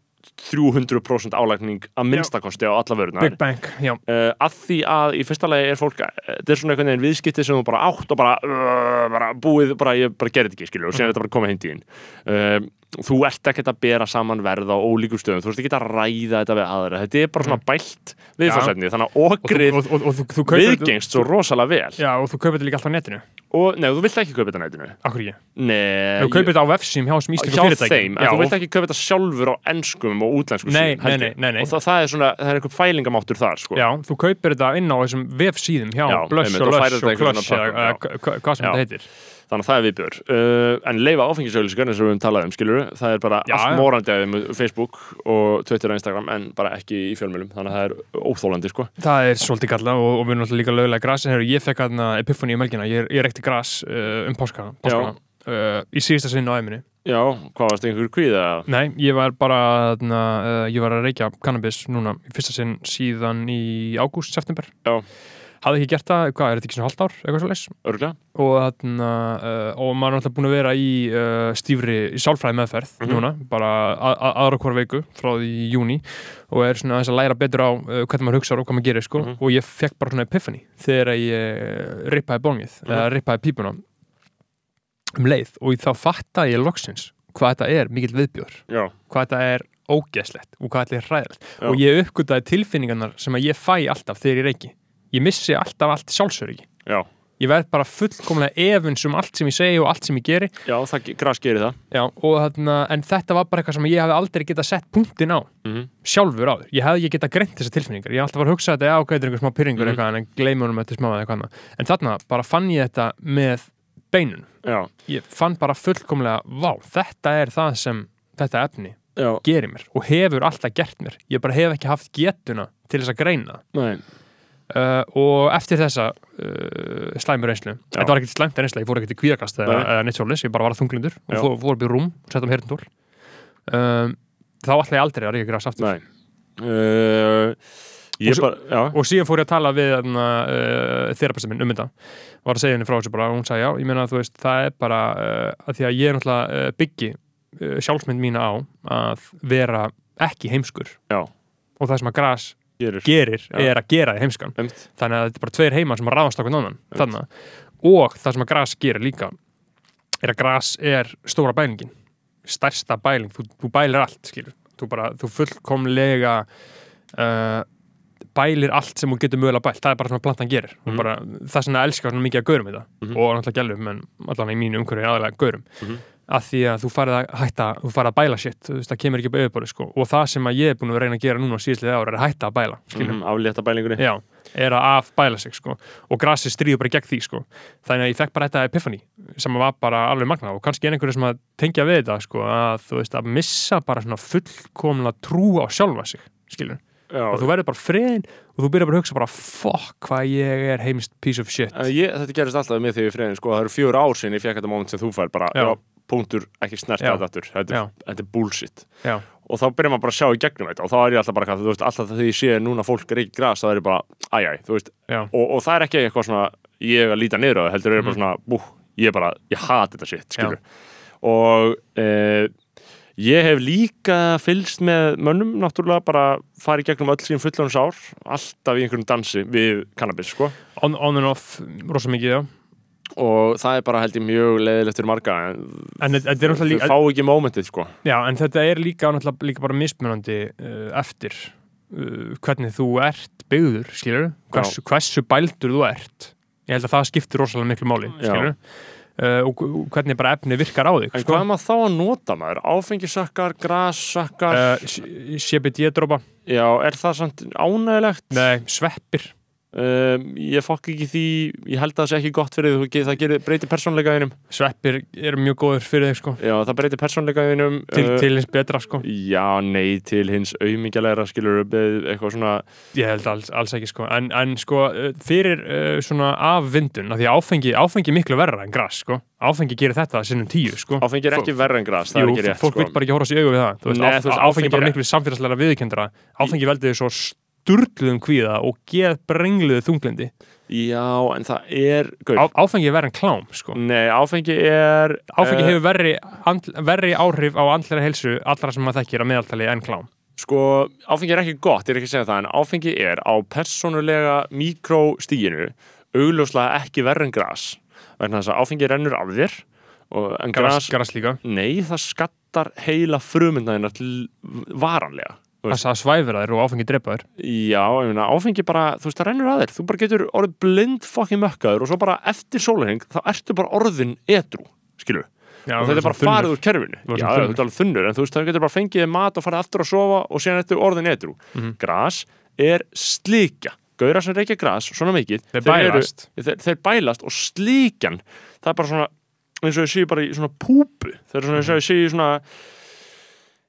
300% álækning að minnstakosti á alla vörunar Big Bang, já, uh, að því að í fyrsta lagi er fólk uh, þetta er svona einhvern veginn viðskipti sem þú bara átt og bara, uh, bara búið, bara ég bara gerði þetta ekki skilur og síðan er þetta bara komið heim tíðin uh, þú ert ekkert að bera saman verð á ólíkum stöðum, þú ert ekki að ræða þetta við aðra, þetta er bara svona bælt viðfarsefni, þannig að Mm. og, þú- og, og, þú- viðgengst svo rosalega vel. Já, og þú kaupir þetta líka alltaf á netinu. Og nei, þú vilt ekki kaupa þetta á netinu. Akkur ekki? Nei, Þú kaupir þetta á vefsím hjá hjá fyrirtæki. þeim, en þú vilt ekki kaupa þetta sjálfur á enskum og útlensku Nei, nei, ég. nei, nei, nei. og það, það er svona, það er einhver fælingamáttur þar sko. Já, þú kaupir þetta inn á þessum vefsíðum þannig að það er viðbjör. Uh, en leifa áfengisauðlýsingar eins og við höfum talað um skilur það er bara Já, allt morandi að þeim á Facebook og Twitter og Instagram en bara ekki í fjölmjölum þannig að það er óþólandi sko. Það er svolítið kalla og, og við erum náttúrulega líka lögulega gras en heru, ég fekk aðna Epiphany í melgina. Ég, ég reykti gras uh, um páskana, páskana uh, í síðasta sinn á æminni Já, hvað varst einhver kvíða? Nei, ég var bara aðna, uh, ég var að reykja cannabis núna í fyrsta sinn síðan í ágúst, september. Já. Hafði ekki gert það, hvað, er þetta ekki svona halvt ár, eitthvað svo leys Örglega? og, þarna, uh, og maður er náttúrulega búin að vera í uh, stífri í sálfræði meðferð Mhm. núna, bara að- að- aðra hvora veiku frá því í júni og er svona aðeins að læra betur á uh, hvernig maður hugsa og hvað maður gerir sko. Mhm. og ég fekk bara svona epiphany þegar ég uh, rippaði bóngið Mhm. eða rippaði pípuna um leið. Og þá fattaði ég loksins hvað þetta er mikill viðbjör Já, hvað þetta er ógeðslegt og hvað þetta er hræðilegt. Og ég uppgötaði tilfinningarnar sem að ég fæ alltaf þegar ég reyki ég missi alltaf allt sjálfsöryggi. Já, ég verð bara fullkomlega efins um allt sem ég segi og allt sem ég geri. Já, það gras gerir það. Já, þarna, en þetta var bara eitthvað sem ég hefði aldrei getað sett punktin á. Mm sjálfur áður, ég hefði ekki getað greint þessar tilfinningar. Ég hef alltaf var að hugsa þetta, já, ok, þetta er einhver smá pyrringur Mhm. eitthvað, en gleymi honum þetta smá eða eitthvað en þarna bara fann ég þetta með beinun, Já, ég fann bara fullkomlega vá, þetta er það sem þetta efni já, gerir mér og hefur alltaf gert mér, ég bara hef ekki haft getuna til þess að greina nei, uh, og eftir þessa uh, slæmur reynslu, Já. þetta var ekkert slæmt reynsla, ég fór ekkert í kvíðakast eða, eða neitt svolítið, ég bara var að þunglindur og fór, fór upp í rúm, sett um herndól um, þá ætla ég aldrei að ríka græs aftur. Uh, Og bara, og síðan fór ég að tala við uh, þerapista minn um þetta. Var að segja henni frá þessu bara og hún sagði já, ég meina að þú veist, það er bara að því að ég er náttúrulega byggi sjálfsmynd mína á að vera ekki heimskur já, og það sem að græs gerir. Gerir Já. er að gera í heimskan. Einmitt. þannig að þetta er bara tveir heimar sem að ráðast okkur þannig og það sem að græs gerir líka er að græs er stóra bælingin. Stærsta bæling, þú, þú bælir allt skilur, þú bara, þú fullkomlega uh, bælir allt sem þú getur mögulega bælt, það er bara svona plantan gerir. Mhm. og bara, það er svona elskar svona mikið að gaurum þetta Mhm. og náttúrulega gælum, en allan í mínu umhverju aðalega gaurum. Mhm. Að því að þú farið að hætta, þú farið að bæla shit þú veist, það kemur ekki upp auðvitað sko. og það sem að ég er búin að reyna að gera núna síðslega ára er að hætta að bæla mm, Aflétta bælingunni. Já, er að afbæla sig sko. Og grassi stríður bara gegn því sko. Þannig að ég fekk bara þetta epiphany sem var bara alveg magna og kannski er einhverju sem að tengja við þetta sko að þú veist að missa bara svona fullkomna trú á sjálfa sig skilur, og þú verður bara friðin og þú byrjar bara að hugsa bara fuck hvað ég er heimist piece of shit. Ég, þetta gerist alltaf með því friðin sko, það eru fjögur ár sinni ég fekk þetta moment sem þú fær bara, Já. já, punktur, ekki snert Já. þetta þetta, er- bullshit. Já, og þá byrjar maður bara að sjá í gegnum þetta og þá er ég alltaf bara, þú veist, alltaf þegar ég sé núna fólk er ekki gras, þá er bara, æjæ, þú veist. Og, og það er ekki eitthvað svona ég að líta niður á það, heldur er bara Mhm. svona bú, ég bara, ég hat þetta shit, skilur og e, ég hef líka fylgst með mönnum, náttúrulega bara farið gegnum öll sín fullónus ár alltaf í einhverjum dansi við cannabis, sko. On, on and off rosa mikið, já og það er bara held ég mjög leðilegt fyrir marga en er þau líka fá ekki momentið sko. Já, en þetta er líka, líka bara mismunandi uh, eftir uh, hvernig þú ert byggður, skilur hversu, hversu bældur þú ert. Ég held að það skiptir rosalega miklu máli skilur uh, og, hvernig bara efni virkar á þig en sko. hvað er maður þá að nota maður? áfengisökkar, grassökkar uh, CBD-drópa já, er það samt ánægilegt? nei, sveppir Um, ég fokk ekki því, ég held að það sé ekki gott fyrir því, það gerir, breytir persónleika þínum sveppir eru mjög góður fyrir þig sko. já, það breytir persónleika þínum til, uh, til hins betra sko. já, nei, til hins auðmingjalega skilur eitthvað svona ég held alls, alls ekki sko. en, en sko, uh, fyrir uh, svona af vindun, af því áfengi, áfengi miklu verra en gras sko. áfengi gerir þetta sinnum tíu sko. áfengi er ekki verra en gras, það Jú, er ekki rétt fólk sko. vil bara ekki horfa sér auðvitað við það veist, Nei, áf, þú veist, áfengi áfengi er bara miklu samfélagslega viðkendra áfengi veldi þau svo sturgluðum kvíða og geð brengluðu þunglindi já, en það er Á, áfengi er verið en klám sko. nei, áfengi er áfengi eh, hefur verri, andl, verri áhrif á andlæra helsu allra sem maður þekkir að meðaltali en klám. Sko, áfengi er ekki gott, ég er ekki að segja það en áfengi er á persónulega mikróstíginu augljóslega ekki verra en gras. Vegna þess að áfengi rennur af þér gras, gras, líka. Nei, það skatt notar heila frumundæðina til varanlega. Það að svæfir þær og áfengi drepa þær. Já, ég meina, áfengi bara, þú veist, það rennur að þér. Þú bara getur orðið blind fokkin mökkaður og svo bara eftir sólarheng, þá ertu bara orðin edru, skilur Já, og þetta er bara farið úr kerfinu. Já, þú ert alveg þunnur, en þú veist, það getur bara fengið mat og farið aftur að sofa og síðan ertu orðin edru Mhm. Gras er slíkja. Gauðra sem reykja gras, svona mikið Þeir eru- bælast. þeir, þeir bælast og slíkjan það er bara svona, eins og ég séu bara í svona púpu, þeir eru svona eins og ég séu í svona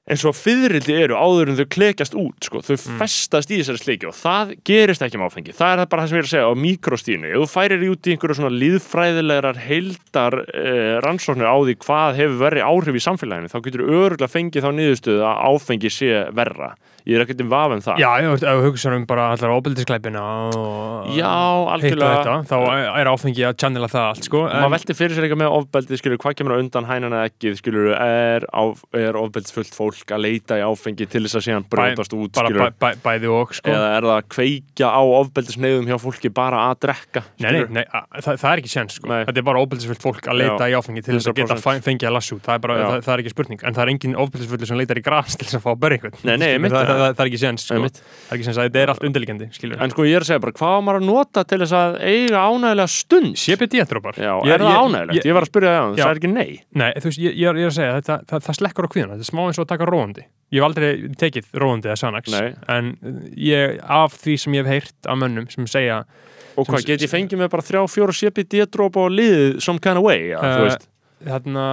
eins og fyririldi eru áður en þau klekjast út sko. þau Mm. festast í þessari sleiki og það gerist ekki með áfengi, það er bara það sem ég er að segja á mikrostínu, ef þú færir í út í einhverju svona líðfræðilegar heildar eh, rannsóknir á því hvað hefur verið áhrif í samfélaginu, þá getur örgulega fengið þá niðurstöðu að áfengi sé verra. Ég er ekkert um vafum það. Já, ef þú hugsa um bara allar óbyldisklæpina og Já, algjörlega þetta, þá er áfengi að channela það allt, sko. Maður velti fyrir sér eitthvað með ofbeldi skilur, hvað kemur á undan hænan eða ekkið skilur, er, er ofbeldisfullt fólk að leita í áfengi til þess að síðan brjótast út bara bæ, bæ, bæði og, sko. Eða er það að kveikja á ofbeldisneiðum hjá fólki bara að drekka Nei, nei, nei, a- það, það er ekki séns sko. Þetta er bara óbyrðisfullt fólk að leita Já. í áfengi til þess að geta 100%. fæ- fengið að lassu það er, það, það er ekki spurning, en það er engin óbyrðisfulli sem leitar í gras til þess að fá að börja einhvern. Það, er ekki séns sko. Er að þetta er allt undirliggjandi skilur. en sko ég er að segja bara, hvað á maður að nota til þess að eiga ánægilega stund? CBD-drópar er það ánægilegt? Ég, var að spyrja það, Taka róandi. Ég hef aldrei tekið róandi eða Nei. en ég, af því sem ég hef heyrt af mönnum sem segja og hvað, get ég fengið með bara þrjá, fjóra CBD-dróp og liðið some kind of way veist, þarna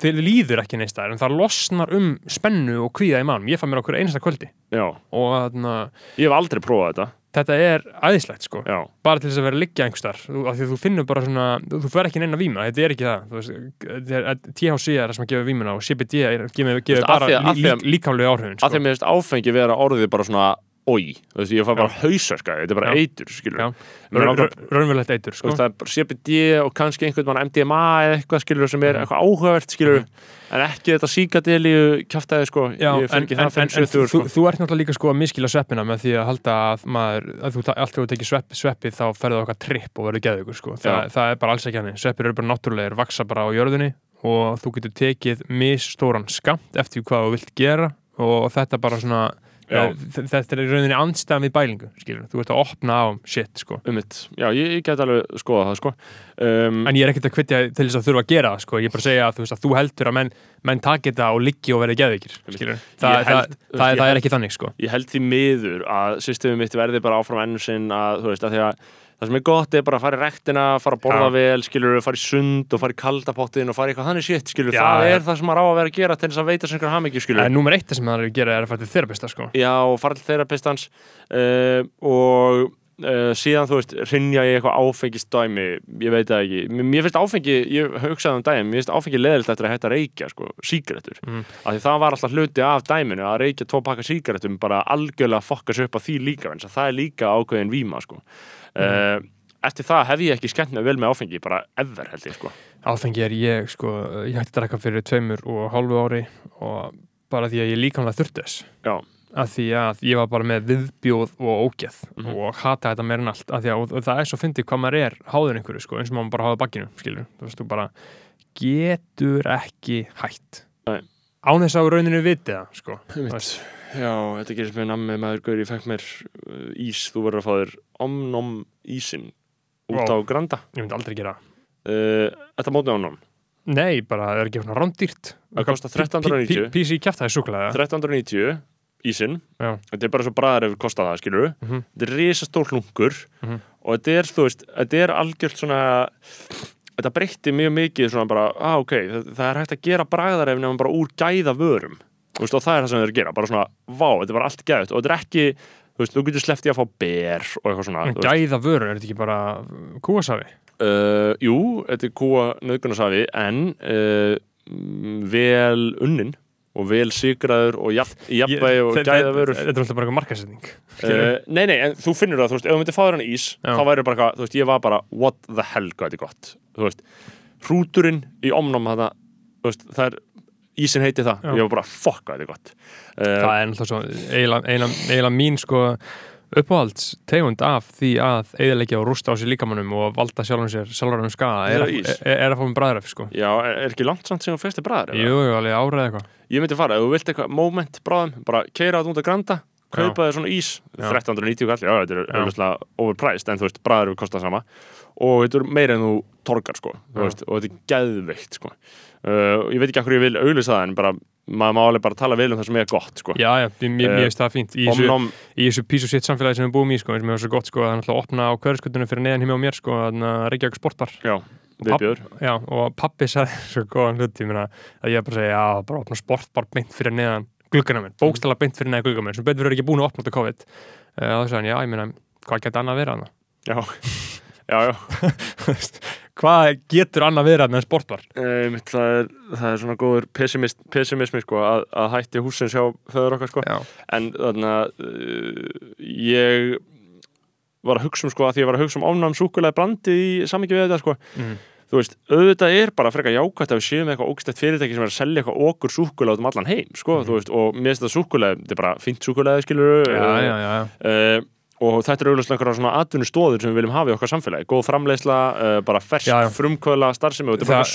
þið líður ekki neist það en það losnar um spennu og kvíða í mannum ég fann mér okkur einasta kvöldi. Já, og þarna, ég hef aldrei prófað þetta þetta er æðislegt sko. Já, bara til þess að vera liggja einhver starf af því að þú finnur bara svona, þú fer ekki neina víma þetta er ekki það, er- THC er það sem að gefa vímuna og CBD gefur, bara því að- af því að- áhrifin sko. þeim meðist áfengi vera orðið bara svona oi, þú veist, ég fæ bara hausverka þetta er bara Já. eitur, skilur raunverulegt eitur Þú sko. það er bara CBD og kannski einhvern mann MDMA eða eitthvað skilur sem er Mhm. eitthvað áhugavert skilur en ekki þetta síkadeli kjáftæði sko, Já, ég en, það en, 5 en 70 þú, sko. þú ert náttúrulega líka sko að miskila sveppina með því að halda að maður, að þú, allt þegar þú tekir svepp, sveppið þá ferðu okkar tripp og verður geðugur sko. Þa, það er bara alls ekki hann sveppir eru bara náttúrulegir, vaksa bara á jörðinni og þú getur tekið misstóran skamt eftir hvað þú vilt gera og þetta bara svona þetta er rauninni andstæðan við bælingu skilur, þú ert að opna á shit sko. um já, ég, ég get alveg skoða það sko um, en ég er ekkert að kvitja til þess að þurfa að gera það, sko. ég er bara að segja að þú, veist, að þú heldur að menn, menn taki þetta og liggi og verði geðvikir skilur, Þa, það, það, það er ekki þannig sko. ég held því miður að systemið mitt verði bara áfram ennum sinn að þú veist, að því að það sem er gott er bara að fara í rektina, fara að borða Já. vel skilur, fara í sund og fara í kaldapottin og fara í eitthvað þannig shit, skilur, Já, það já. er það sem maður á að vera að gera til þess að veita sem einhver hamingju, skilur En númer eitt sem það er að gera er að fara til þerapista sko. Já, fara til þeirapistans uh, og uh, síðan, þú veist, rinja ég eitthvað áfengistæmi, ég veit það ekki mér, finnst áfengi, ég hugsaði um dæmi mér finnst áfengi leðilt eftir að hætta að reykja sko, sígarettur, Mm. af því það var alltaf hluti af dæminu, að reykja tvo pakka sígarettum bara algjörlega fokka sig upp á því líka það er líka ákveðin víma sko. Uh, eftir það hef ég ekki skemmt mig vel með áfengi, bara ever held ég sko. Áfengi er ég sko, ég hætti að drekka fyrir tveimur og hálfu ári og bara því að ég líkamlega þurfti þess Já. að því að ég var bara með viðbjóð og ógeð Mhm. og hata þetta meir en allt að að og, og það er svo fyndið hvað maður er háður einhverju sko, eins og maður bara háður bakkinu þú veist þú bara getur ekki hætt Nei. án þess að rauninu viti það sko. Einmitt. Já, þetta gerist með nammi maður gaur, ég fekk mér uh, ís, þú verður að fá þér omnom ísin út á Granda ég myndi aldrei gera það. uh, Þetta mótið omnom Nei, bara það er ekki svona rándýrt Það kostar 1390. Písi í kjæft það er súklaða 1390 ísin Já. Þetta er bara svo bræðar ef við kostar það, skilur Mhm. Þetta er risastór hlungur Mhm. og þetta er, þú veist, þetta er algjört svona Þetta breytti mjög mikið svona bara, ah, ok, það, það er hægt að gera bræðar ef nefnum bara úr gæða vörum veist, og það er það sem þeir gera, bara svona, vá, þetta er bara allt gæðut og þetta er ekki, þú veist, þú getur í að fá ber og eitthvað svona veist. Gæða vörur, er þetta ekki bara kúasafi? Uh, jú, þetta er kúa nöðgunarsafi en uh, vel unnin og vel sigraður og jafnvægi og gæða vörur Þetta er alltaf bara eitthvað markasetning uh, Nei, nei, en þú finnur það, þú veist, ef þú myndir fá þér hann ís Já. þá væri bara eitthvað, þú veist, ég var bara what the hell, hvað þetta er gott þú veist, hrúturinn í omnum þetta, þú veist, það er ísin heiti það, Já. ég var bara hvað þetta er gott Það er náttúrulega svo eiginlega- mín sko uppáhalds tegund af því að eðilegja og rústa á sér líkamannum og valda sjálfum sér sjálfur um skada er, er, er að fá með bræðref sko. Já, er, er ekki langt samt sem þú festi bræðar? Jú, jú, alveg árið eitthvað Ég myndi fara, ef þú vilt eitthvað moment bráðum, bara keira át út að granda, kaupa þér svona ís, Já. 1390 kall, já, þetta er auðvitað overpriced, en þú veist, bræðar við kosta sama og þetta er meira en þú torgar, sko, Já. veist, og þetta er geðveikt, sko. Uh, ég veit ekki hvað ég vil auðlýsa það, en bara, maður má alveg bara tala vel um það sem er gott, sko. Já, já, mér, mér finnst það fínt í þessu, Omnom, í þessu pís og sitt samfélagi sem við búum í sko, sem er svo gott sko, það er náttúrulega að opna á hverjaskutunum fyrir neðan hjá mér sko, þannig að Reykjavík sportbar já, viðbjör. Já, og pappi sagði svo góðan hluti, ég meina, að ég bara segja, já, bara opna sportbar beint fyrir neðan gluggana minn, bókstala beint fyrir neðan gluggana minn, sem betur verið ekki búin að opna af COVID. Uh, þá sagði hann, já, ég meina, hvað getur annað verið hann? Já, já, já. Hvað getur annað verið en sportbar? Um, það, er, það er svona góður pessimist, pessimismi, sko, að, að hætti húsin sjá föður okkar, sko. En þannig að uh, ég var að hugsa um sko að því ég var að hugsa um ofnæm súkulega brandi í samingi við þetta sko Mhm. þú veist, auðvitað er bara frekar jákvæmt að við séum með eitthvað ógstætt fyrirtæki sem er að selja eitthvað okkur súkulega út um allan heim sko, þú veist, og mér finnst þetta súkulega þetta er bara fínt súkulega, skilur já, já, já, já. Uh, og þetta er auðvitað einhverja svona atvinnustóður sem við viljum hafa í okkar samfélagi góð framleiðsla, uh, bara fersk Já, já. frumkvöla starfsemi og þetta er bara Það-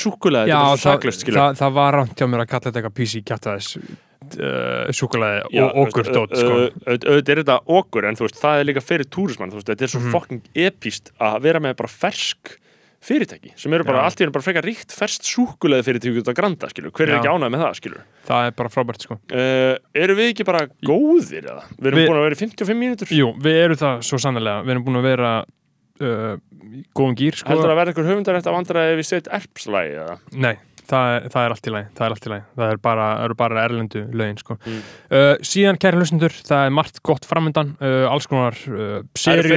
Já, þetta er bara svo það, saklust, skilur það, það var rámt hjá mér að kalla þetta eitthvað PC kjattaðis uh, súkulega Já, og okkur þú dót veist, sko. au- au- auðvitað er þetta okkur en þú veist, það er líka fyrir túrismann þetta er svo Mhm. fucking epíst að vera með bara fersk fyrirtæki sem eru bara allt í hennu bara frekar ríkt ferst súkulega fyrirtæki út að granda, skilur hver er Já. ekki ánægð með það, skilur það er bara frábært sko. uh, eru við ekki bara góðir eða? Við erum Við- búin að vera í 55 mínútur Jú, við erum það svo sannlega við erum búin að vera uh, góðum gýr sko. heldur að vera einhver höfundarætt af andra ef við set erpslægi eða? Nei, það er, það er allt í lagi það er allt í lagi, það er bara, eru bara erlendu lögin sko. Mm. uh, síðan kæri hlustundur, það er margt gott framöndan uh, alls konar uh, eru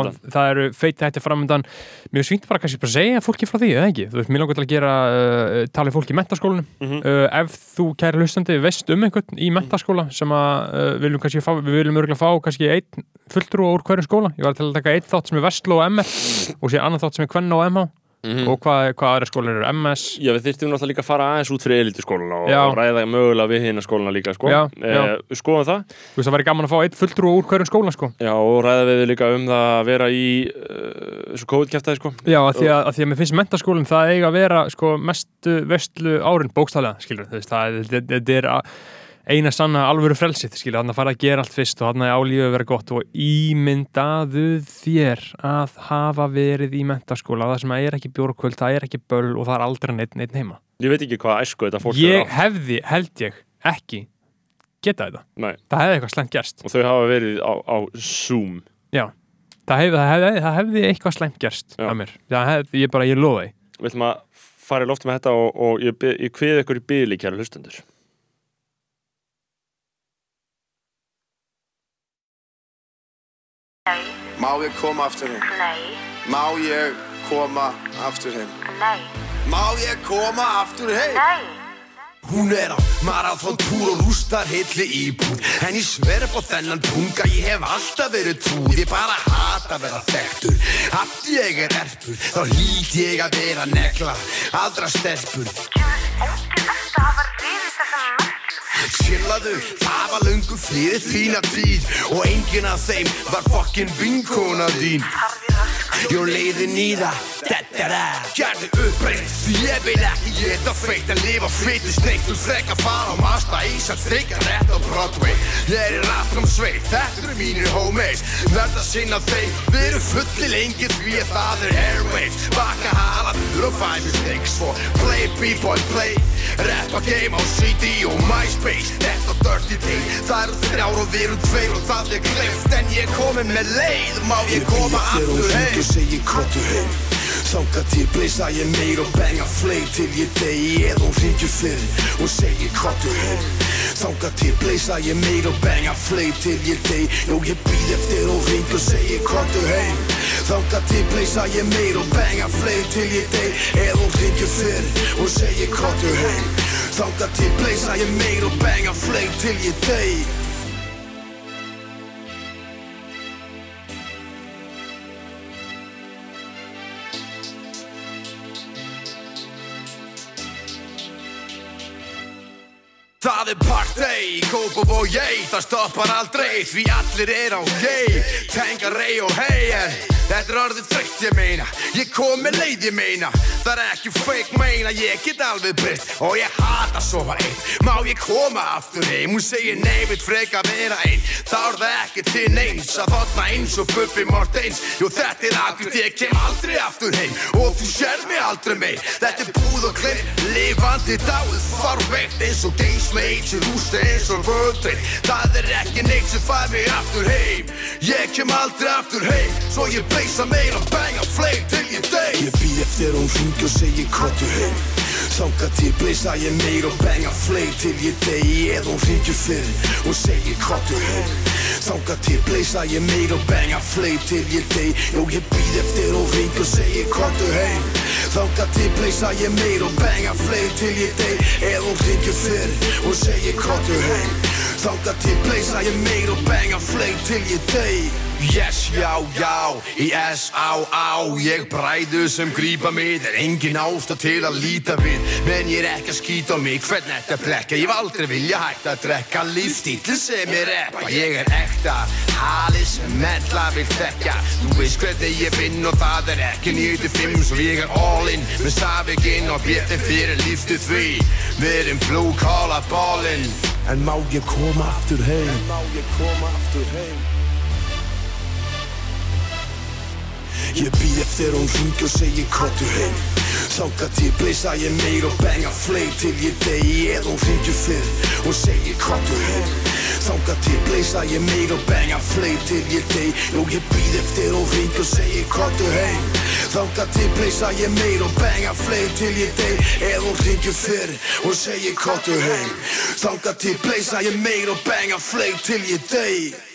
framundan. það eru feiti hætti framöndan Mér svínt bara kannski bara að segja fólki frá því, eða ekki? Þú veist, mér langar til að gera uh, tala fólki í mentaskólanum Mhm. uh, Ef þú, kæri hlustandi, veist um einhvern í mentaskóla sem að uh, viljum kannski fá, við viljum örgulega fá kannski einn fulltrú úr hverjum skóla Ég var til að taka einn þátt sem er Vestló og MR og sér annan þátt sem er Kvenna og MH Mhm. og hvað, hvað aðra skólar eru MS Já, við þyrftum náttúrulega líka að fara aðeins út fyrir elitiskóluna og, Já. og ræða mögulega við hérna skóluna líka, sko. Já, Eh, já. Við skoðum það. Þú veist, það væri gaman að fá einn fulltrú úr hverjum skóla, sko Já, og ræða við líka um það að vera í uh, þessu COVID-kjæftæði, sko. Já, að því að, að því að mér finnst mentaskólinn það eiga að vera sko mestu vestlu árin bókstæðlega, skilur, þú veist, það þetta- þetta er að- eina sanna alvöru frelsið, skilur, þannig að fara að gera allt fyrst og þannig að álífið vera gott og ímyndaðu þér að hafa verið í mentaskóla það sem að er ekki bjórkvöld, það er ekki böl og það er aldrei neitt, neitt heima Ég veit ekki hvað æsku þetta fólk Ég er á. hefði, held ég, ekki geta þetta, Nei, það hefði eitthvað slæmt gerst og þau hafa verið á, á Zoom. Já, það hefði, það hefði, það hefði eitthvað slæmt gerst Já. að mér, það hefði, ég bara, ég því Við ætlum að fara í loft með þetta og, og ég, ég kviði ykkur í bíli, kæra hlustendur. Má ég koma aftur heim? Nei, Má ég koma aftur heim? nei, Má ég koma aftur heim? nei. Hún er á marathon túr og rústar heilli íbúð En ég sver upp á þennan punga, ég hef alltaf verið trúð Ég bara hata að vera þekktur Hatt ég er erpur, þá hlýt ég að vera negla Aðra stelpur Chillaðu, það var löngu fyrir þína tíð. Og enginn af þeim var fokkin vinkona rask. Jó leiðin í það, er það Gerðu uppbreytt, því ég vil ekki geta feitt Að lifa feitu sneitt og frekka fara á masta ís Að þryggja rétt á Broadway Ég er í rafnum sveit, þetta eru mínir homies. Verða sinna þeim, við erum fulli lengi Því að það er airwaves. Baka halaður og five mistakes Svo play b-boy play. Rappa game á CD og MySpace. Þetta og Dirty Day. Það eru þrjár og við erum tveir og það er glemt. En ég er komin með leið Má ég koma aftur heim segi kottu heim Þanga til bleysa ég meir og benga fleir til ég degi eða hún ringju fyrr og segi kottu heim Þanga til bleysa ég meir og benga fleir til ég degi Jó ég býð eftir og ring og segi kottu heim Þanga til bleysa ég meir og benga fleir til ég degi eða hún ringju fyrr og segi kottu heim Þanga til bleysa ég meir og benga fleir til ég degi Það er partey, kópum og ég, það stoppar aldrei Því allir er á ég, tenga rey og hei En þetta er orðið þreytt ég meina, ég kom með leið ég meina. Það er ekki fake meina, ég get alveg breytt. Og ég hata sofa einn, má ég koma aftur heim? Hún segir nei, við freka vera einn. Þá er það ekki til neins að þotna eins og Bubbi Mortens. Jú þetta er akkur, ég kem aldrei aftur heim. Og þú sér mig aldrei meir, þetta er búð og klein Lifandi dáið, farveikt eins og geis með eitt sem rústa eins og völdrein Það er ekki neitt sem fær mig aftur heim. Ég kem aldrei aftur heim. Svo ég bleysa meira, banga fleik til ég dey Ég býð eftir hún hringi og segi kottu heim Þánga til bleysa ég meir og benga fleik til ég degi Eða hún hringi fyrir og segi kottu heim Þánga til bleysa ég meir og benga fleik til ég degi Jó ég býð eftir hún hringi og segi kottu heim Þánga til bleysa ég meir og benga fleik til ég degi Eða hún hringi fyrir og segi kottu heim Þánga til bleysa ég meir og benga fleik til ég degi Yes, já, já, í S, á, á Ég bræðu sem grípa mig Það er engin ásta til að líta við Men ég er ekki að skýta mig Hvern þetta blekka Ég hef aldrei vilja hægt að drekka Lífstíl sem ég reppa Ég er ekta Hali sem menn vil þekka Þú veist hvernig ég finn og það er ekki 95 Svo ég er all in Með Saviginn og bjettin fyrir líftu því. Við erum blue collar ballin. En má ég koma aftur heim? En má ég koma aftur heim Ég býð eftir hún hringi og segi kottu heim. Þánga til bleysa ég meir og benga fleik til ég degi Eða hún hringi fyrir og segi kottu heim. Þánga til bleysa ég meir og benga fleik til ég degi Jú ég býð eftir hún hringi og segi kottu heim. Þánga til bleysa ég meir og benga fleik til ég degi Eða hún hringi fyrir og segi kottu heim. Þánga til bleysa ég meir og benga fleik til ég degi